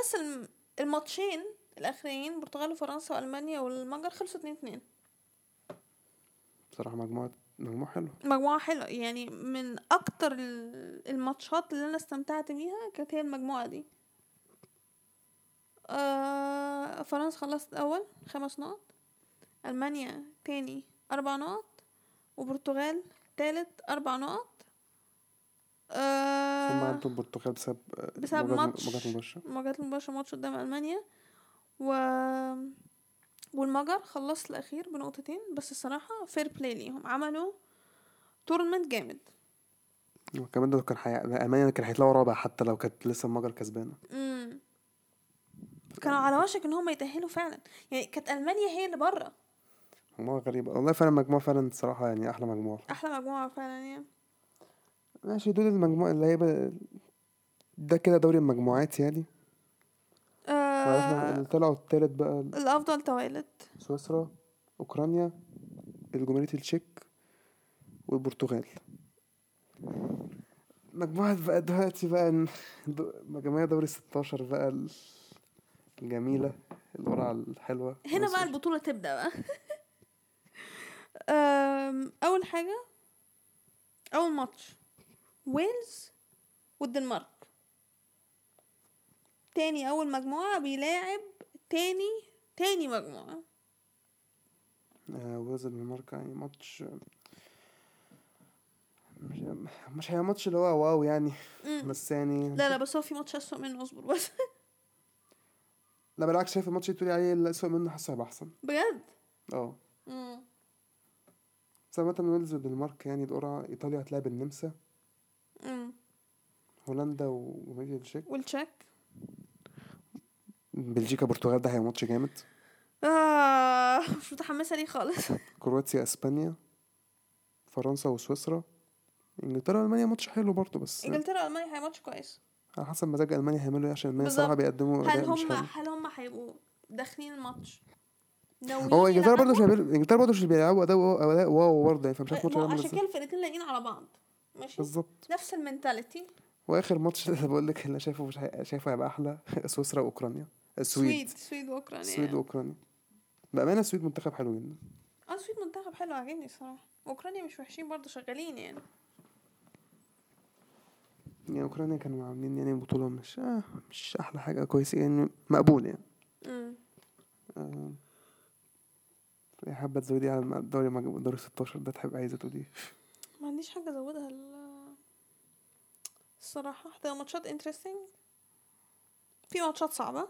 بس الم- الماتشين الأخرين البرتغال وفرنسا وألمانيا والمجر خلصوا 2 2 بصراحة مجموعة مجموعة حلوة. مجموعة حلوة. يعني من أكتر ال- الماتشات اللي أنا استمتعت بيها كانت هي المجموعة دي. آه فرنسا خلصت أول خمس نقط ألمانيا تاني أربع نقط وبرتغال تالت أربع نقط. هم آه عندهم البرتغال بسبب بسبب مواجهة- ماتش. مواجهة مباشرة؟ مواجهات المباشرة ماتش قدام ألمانيا. و والمجر خلصت الأخير بنقطتين بس الصراحة fair play ليهم. عملوا tournament جامد. وكمان ده كان حي... المانيا كان هيطلعوا رابع حتى لو كانت لسه المجر كسبانة. امم كانوا على وشك إن هم يتأهلوا فعلا. يعني كانت ألمانيا هي اللي بره. مجموعة غريبة. والله فعلا مجموعة فعلا الصراحه يعني أحلى مجموعة. أحلى مجموعة فعلا يعني. ماشي دول المجموعه اللي هي ب- ده كده دوري المجموعات يعني. وعرفنا آه اللي طلعوا التالت بقى. الأفضل توالت. سويسرا أوكرانيا الجمهورية التشيك والبرتغال. مجموعة بقى دلوقتي بقى مجموعة دوري 16 بقى ال- الجميلة القرعة الحلوة. هنا بقى البطولة تبدأ بقى. (laughs) أول حاجة أول ماتش ويلز والدنمارك تاني أول مجموعة بيلاعب تاني تاني مجموعة. آه، ويلز الدنمارك يعني ماتش مش مش هي ماتش اللي هو wow يعني. بس يعني لا لا بس هو في ماتش أسوأ منه اصبر بس. (laughs) لا بالعكس شايف الماتش اللي بتقولي عليه الأسوأ منه حاسه هيبقى أحسن. بجد؟ آه. بس عامة ويلز والدنمارك يعني القرعة إيطاليا هتلاعب النمسا. هولندا وجمهورية التشيك والتشيك. بلجيكا برتغال ده هيبقى ماتش جامد. آه مش متحمسة ليه خالص. كرواتيا إسبانيا فرنسا وسويسرا. إنجلترا والمانيا ماتش حلو برضه بس إنجلترا والمانيا هي ماتش كويس. على حسب مزاج ألمانيا هيعملوا إيه عشان ألمانيا. الصراحه بيقدموا هل هم هل هم هيبقوا داخلين الماتش هو إنجلترا برضه مش إنجلترا برضه مش بيلعبوا أداء wow برضه يعني فمش عارف الماتش ما هيعمل عشان كده الفرقتين لايقين على بعض. ماشي؟ بالظبط. نفس ال mentality. وآخر ماتش اللي (laughs) بقول لك اللي شايفه مش. شايفه هيبقى أحلى (laughs) سويسرا واوكرانيا السويد سويد سويد وأوكرانيا. السويد وأوكرانيا. بأمانة السويد منتخب حلو جدا. آه السويد منتخب حلو عاجبني الصراحة. اوكرانيا مش وحشين برضه شغالين يعني. يعني أوكرانيا كانوا عاملين يعني بطولة مش آه مش أحلى حاجة كويسه يعني مقبول يعني. امم آه. يا حابة تزودي على الدوري دوري 16 ده تحب عايزة تقولي ما عنديش حاجة أزودها ال- الصراحة. هتبقى ماتشات انترستنج في ماتشات صعبة.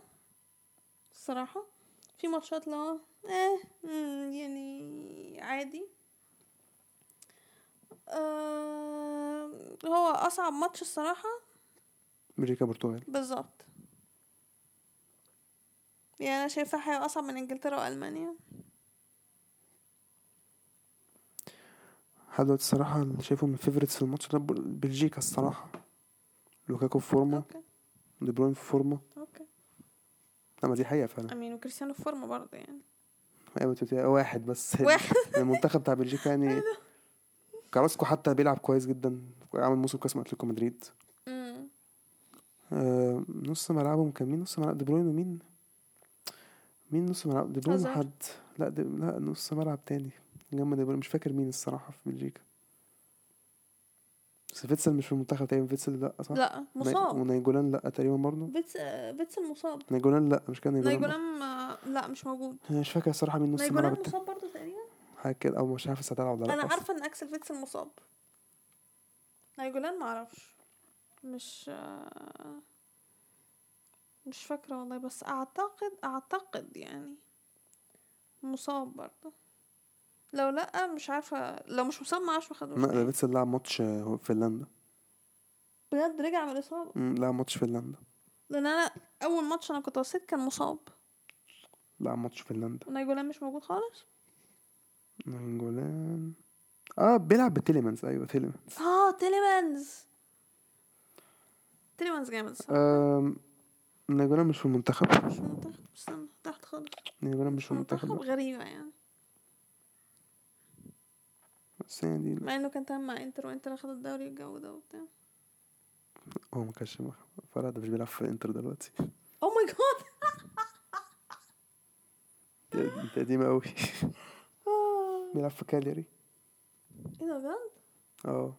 الصراحة. في ماتشات لا آه يعني عادي. آه هو أصعب ماتش الصراحة. بلجيكا برتغال. بالظبط. يعني أنا شايفاه هيبقى أصعب من إنجلترا وألمانيا. لحد دلوقتي الصراحة اللي شايفه من favorites في الماتش ده بل- بلجيكا الصراحة. لوكاكو في فورمة. دي بروين في فورمة. لا ما دي حقيقة فعلا. أمين وكريستيانو في فورمة برضه يعني. أيوه واحد بس. (laughs) واحد. (laughs) المنتخب بتاع بلجيكا يعني كراسكو حتى بيلعب كويس جدا عامل موسم كويس مع أتلتيكو مدريد. آه نص ملعبهم كان مين؟ نص ملعب دي بروين ومين؟ مين نص ملعب؟ دي بروين. وحد لا دي لا نص ملعب تاني. جنب دي بروين مش فاكر مين الصراحة في بلجيكا. بس فيتسل مش في المنتخب تقريبا فيتسل لأ صح؟ لأ مصاب. ونايجولان لأ تقريبا برضه؟ فيتس فيتس مصاب. نايجولان لأ مش كان نايجولان نايجولان آه، لأ مش موجود. أنا مش فاكر الصراحة مين نص الملعب نايجولان التاني. مصاب برضه تقريبا؟ حاجة كده أو مش عارف لسه هتلعب ولا لأ أنا. عارفة إن أكسل فيتسل مصاب. نايجولان معرفش مش مش فاكرة والله بس أعتقد أعتقد يعني مصاب برضه. لو لأ مش عارفة. لو مش مصاب معرفش ما خدوش لا. فيتسل لعب ماتش فنلندا. بجد رجع من الاصابه لعب ماتش فنلندا. لأن أنا أول ماتش أنا كنت بصيت كان مصاب. لعب ماتش فنلندا. ونايجولان مش موجود خالص؟ نايجولان. آه بيلعب بتيليمانز. أيوه تيليمانز آه تيليمانز. تيليمانز جامد. آم، نايجولان مش في المنتخب؟ مش منتخب استنى تحت خالص. نايجولان مش في المنتخب. غريبة يعني. بس يعني مع إنه كان تمام مع إنتر وإنتر اخد الدوري الجو ده وبتاع. هو ما كانش فرق ده مش بيلعب في إنتر دلوقتي. Oh my God انت قديمة قوي بيلعب في كالياري. إيه ده بجد؟ آه.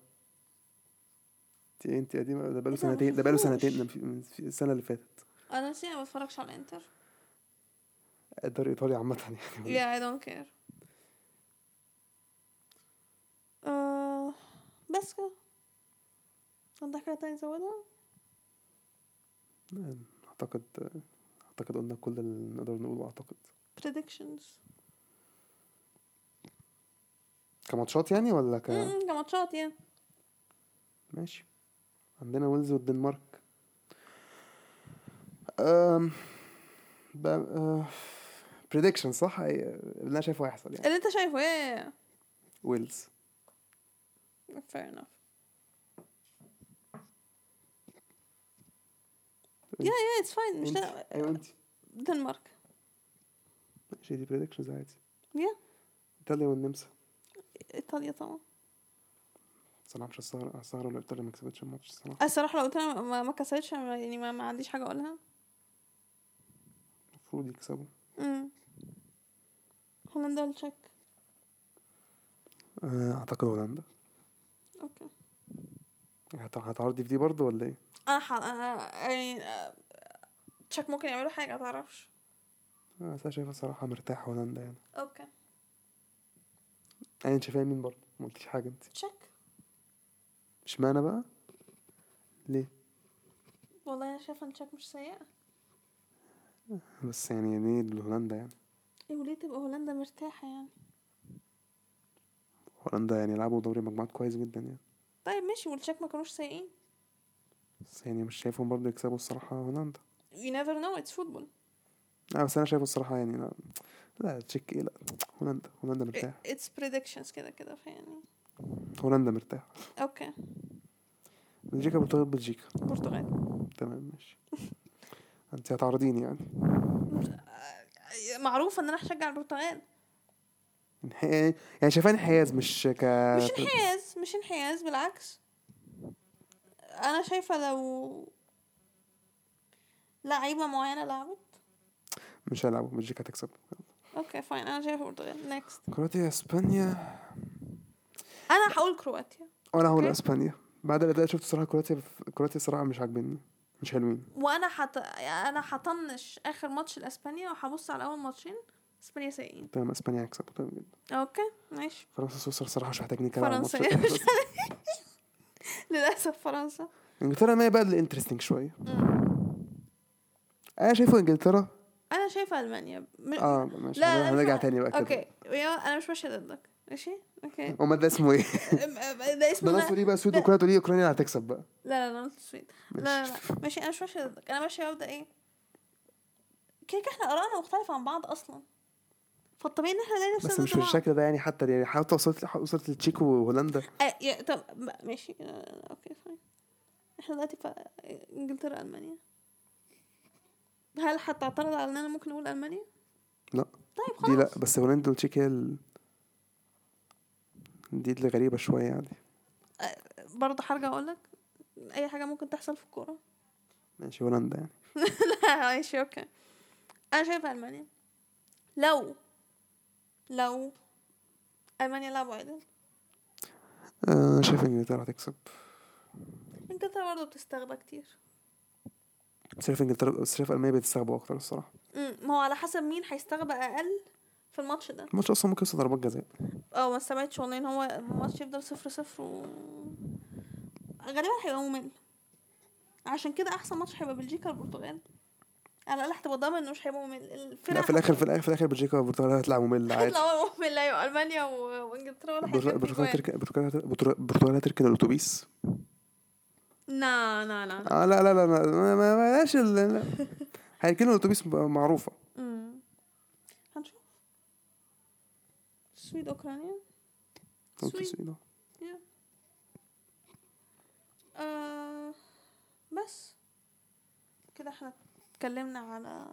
انت انت قديمة ده بقاله إيه سنتين ده بقاله. سنتين من السنة اللي فاتت. أنا نسيت ما بتفرجش على إنتر. الدوري الإيطالي عامة يعني. Yeah I don't care آه بس كده. عندك حاجة تانية تزودها؟ أعتقد أعتقد قلنا كل اللي نقدر نقوله أعتقد. Predictions. كماتشات يعني ولا ك كماتشات يعني. ماشي. عندنا ويلز والدنمارك. أم... ب... أه... prediction صح؟ اللي أنا شايفه هيحصل يعني. اللي أنت شايفه إيه ويلز. Fair enough. Yeah yeah it's fine. مش أيوه انت دنمارك ماشي دي predictions عادي yeah. ايطاليا والنمسا ايطاليا طبعا. صراحة مش هستغرب هستغرب لو إيطاليا ما كسبتش الماتش الصراحة؟ الصراحة لو قلت أنا ما, ما كسبتش يعني ما, ما عنديش حاجة أقولها. المفروض يكسبوا. امم هولندا ولا تشيك؟ أه، أعتقد هولندا. okay هت- هتعرضي في دي برضه ولا إيه؟ أنا ح... أنا يعني تشيك ممكن يعملوا حاجة متعرفش أنا شايفها صراحة مرتاح هولندا يعني okay يعني أنت شايفاها مين برضه؟ ما قلتيش حاجة أنت تشيك إشمعنى بقى؟ ليه؟ والله أنا شايفة إن تشيك مش سيئة بس يعني ليه هولندا يعني؟ إيه وليه تبقى هولندا مرتاحة يعني هولندا يعني لعبوا دوري مجموعات كويس جدا يعني. طيب ماشي والتشيك ما كانوش سيئين. بس يعني مش شايفهم برضه يكسبوا الصراحة هولندا. You never know it's football. لا بس أنا شايفه الصراحة يعني لا لا تشيك إيه لا هولندا هولندا مرتاح It's predictions كده كده فيعني. هولندا مرتاح أوكي بلجيكا برتغال بلجيكا. برتغال. تمام ماشي. (laughs) أنت هتعرضيني يعني. (laughs) معروف إن أنا هشجع البرتغال. يعني شايفاه انحياز مش ك مش انحياز مش انحياز بالعكس. أنا شايفة لو لعيبة معينة لعبت. مش هيلعبوا بلجيكا هتكسب. Okay fine أنا شايفة البرتغال next كرواتيا إسبانيا. أنا هقول كرواتيا. وأنا هقول. إسبانيا. بعد الاداء شفت الصراحه كرواتيا كرواتيا الصراحه مش عاجبني مش حلوين. وأنا حت... أنا هطنش آخر ماتش لإسبانيا وهبص على أول ماتشين. اسبانيا سيئين تمام اسبانيا هيكسبوا تمام جدا okay ماشي فرنسا سويسرا الصراحه مش محتاجين نتكلم فرنسا للاسف فرنسا انجلترا ما هي بقى اللي interesting شوية. أنا شايفه انجلترا أنا شايفه المانيا م... آه ماشي لا لا هنرجع تاني بقى كده أوكي أنا مش ماشيه ضدك ماشي أوكي امال ده اسمه إيه؟ ده اسمه ده لا ناس تقول إيه بقى سويد لا. اوكرانيا تقول إيه اوكرانيا اللي هتكسب بقى لا لا قلت السويد لا لا لا ماشي أنا مش ماشيه ضدك أنا ماشيه ببدا إيه كده كده إحنا ارائنا مختلفه عن بعض أصلا فالطبيعي إن إحنا نلاقي نفسنا بس مش. بالشكل ده يعني حتى يعني حتى وصلت وصلت لتشيك وهولندا. آه، يا طب ما- ماشي. آه، okay fine. إحنا دلوقتي في إنجلترا ألمانيا. هل هتعترض على إن أنا ممكن أقول ألمانيا؟ لا. طيب دي خلاص. لا بس هولندا وتشيك هي ال... دي اللي غريبة شوية يعني. برضه هرجع أقول لك أي حاجة ممكن تحصل في الكورة. ماشي هولندا يعني. (laughs) لا ماشي أوكي. أنا شايفة ألمانيا. لو لو ألمانيا لعبوا عدل؟ آه شايف إنجلترا هتكسب. إنجلترا برضه بتستغبى كتير. بس شايف انجلترا بس شايف ألمانيا بتستغبى أكتر الصراحة. ما هو على حسب مين هيستغبى أقل في الماتش ده. الماتش أصلا ممكن يوصل ضربات جزاء. آه ما استبعدش والله إن هو الماتش يفضل صفر صفر و غالبا هيبقى ممل. عشان كده أحسن ماتش هيبقى بلجيكا والبرتغال. على الاقل هتبقى ضامن انه مش هيبقى ممل الفرق لا في الآخر في الآخر في الآخر بلجيكا والبرتغال هتلعب ممل عادي. هيطلعوا ممل أيوه ألمانيا وإنجلترا ولا هيجيبوا البرتغال. تركن هتركن الاتوبيس لا لا لا لا لا لا لا. بلاش. هيركنوا الاتوبيس معروفة. امم هنشوف. السويد أوكرانيا. سويد. السويد،. آه بس. كده إحنا اتكلمنا على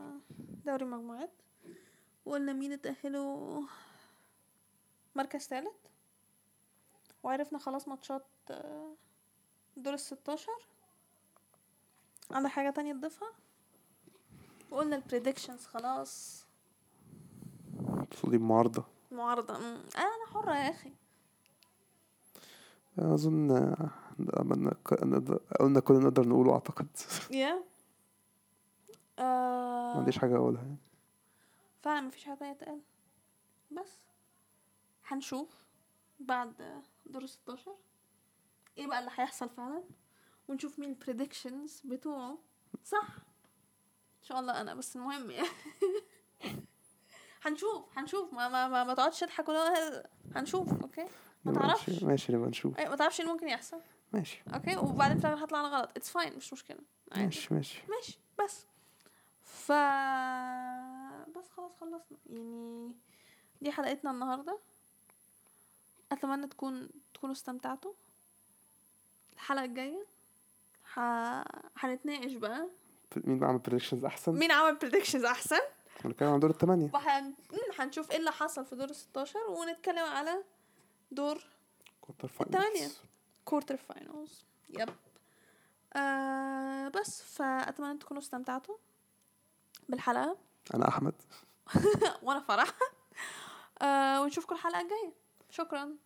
دوري المجموعات وقلنا مين اتأهلوا مركز ثالث وعرفنا خلاص ماتشات آه، دور الستاشر. عندك حاجة تانية تضيفها؟ وقلنا ال predictions خلاص. المفروض دي معارضة معارضة مم. أنا حرة يا أخي. آه، نقدر- قلنا كل اللي نقدر نقوله أعتقد. يا ما آه عنديش حاجة أقولها يعني. فعلا مفيش حاجة تانية تقال. بس. هنشوف بعد دور 16 إيه بقى اللي هيحصل فعلا ونشوف مين ال predictions بتوعه. صح؟ إن شاء الله أنا بس المهم يعني. (laughs) هنشوف هنشوف. ما ما ما, ما تقعدش تضحك ولا هنشوف أوكي؟ ما تعرفش. ماشي نبقى نشوف. أيوه ما تعرفش إيه ممكن يحصل. ماشي. أوكي؟ وبعدين في هطلع أنا غلط. it's fine مش مشكلة. عادي. ماشي ماشي. ماشي بس. ف بس خلاص خلصنا. يعني دي حلقتنا النهارده. أتمنى تكون تكونوا استمتعتوا. الحلقة الجاية ح... هنتناقش بقى. مين عمل predictions أحسن؟ مين عمل predictions أحسن؟ هنتكلم عن دور الثمانية وهن... مم، هنشوف إيه اللي حصل في دور 16 ونتكلم على دور التمانية. finals quarter finals yep آه بس. فأتمنى تكونوا استمتعتوا. بالحلقة؟ أنا أحمد. (laughs) وأنا فرح. (laughs) آه ونشوفكم الحلقة الجاية. شكرا.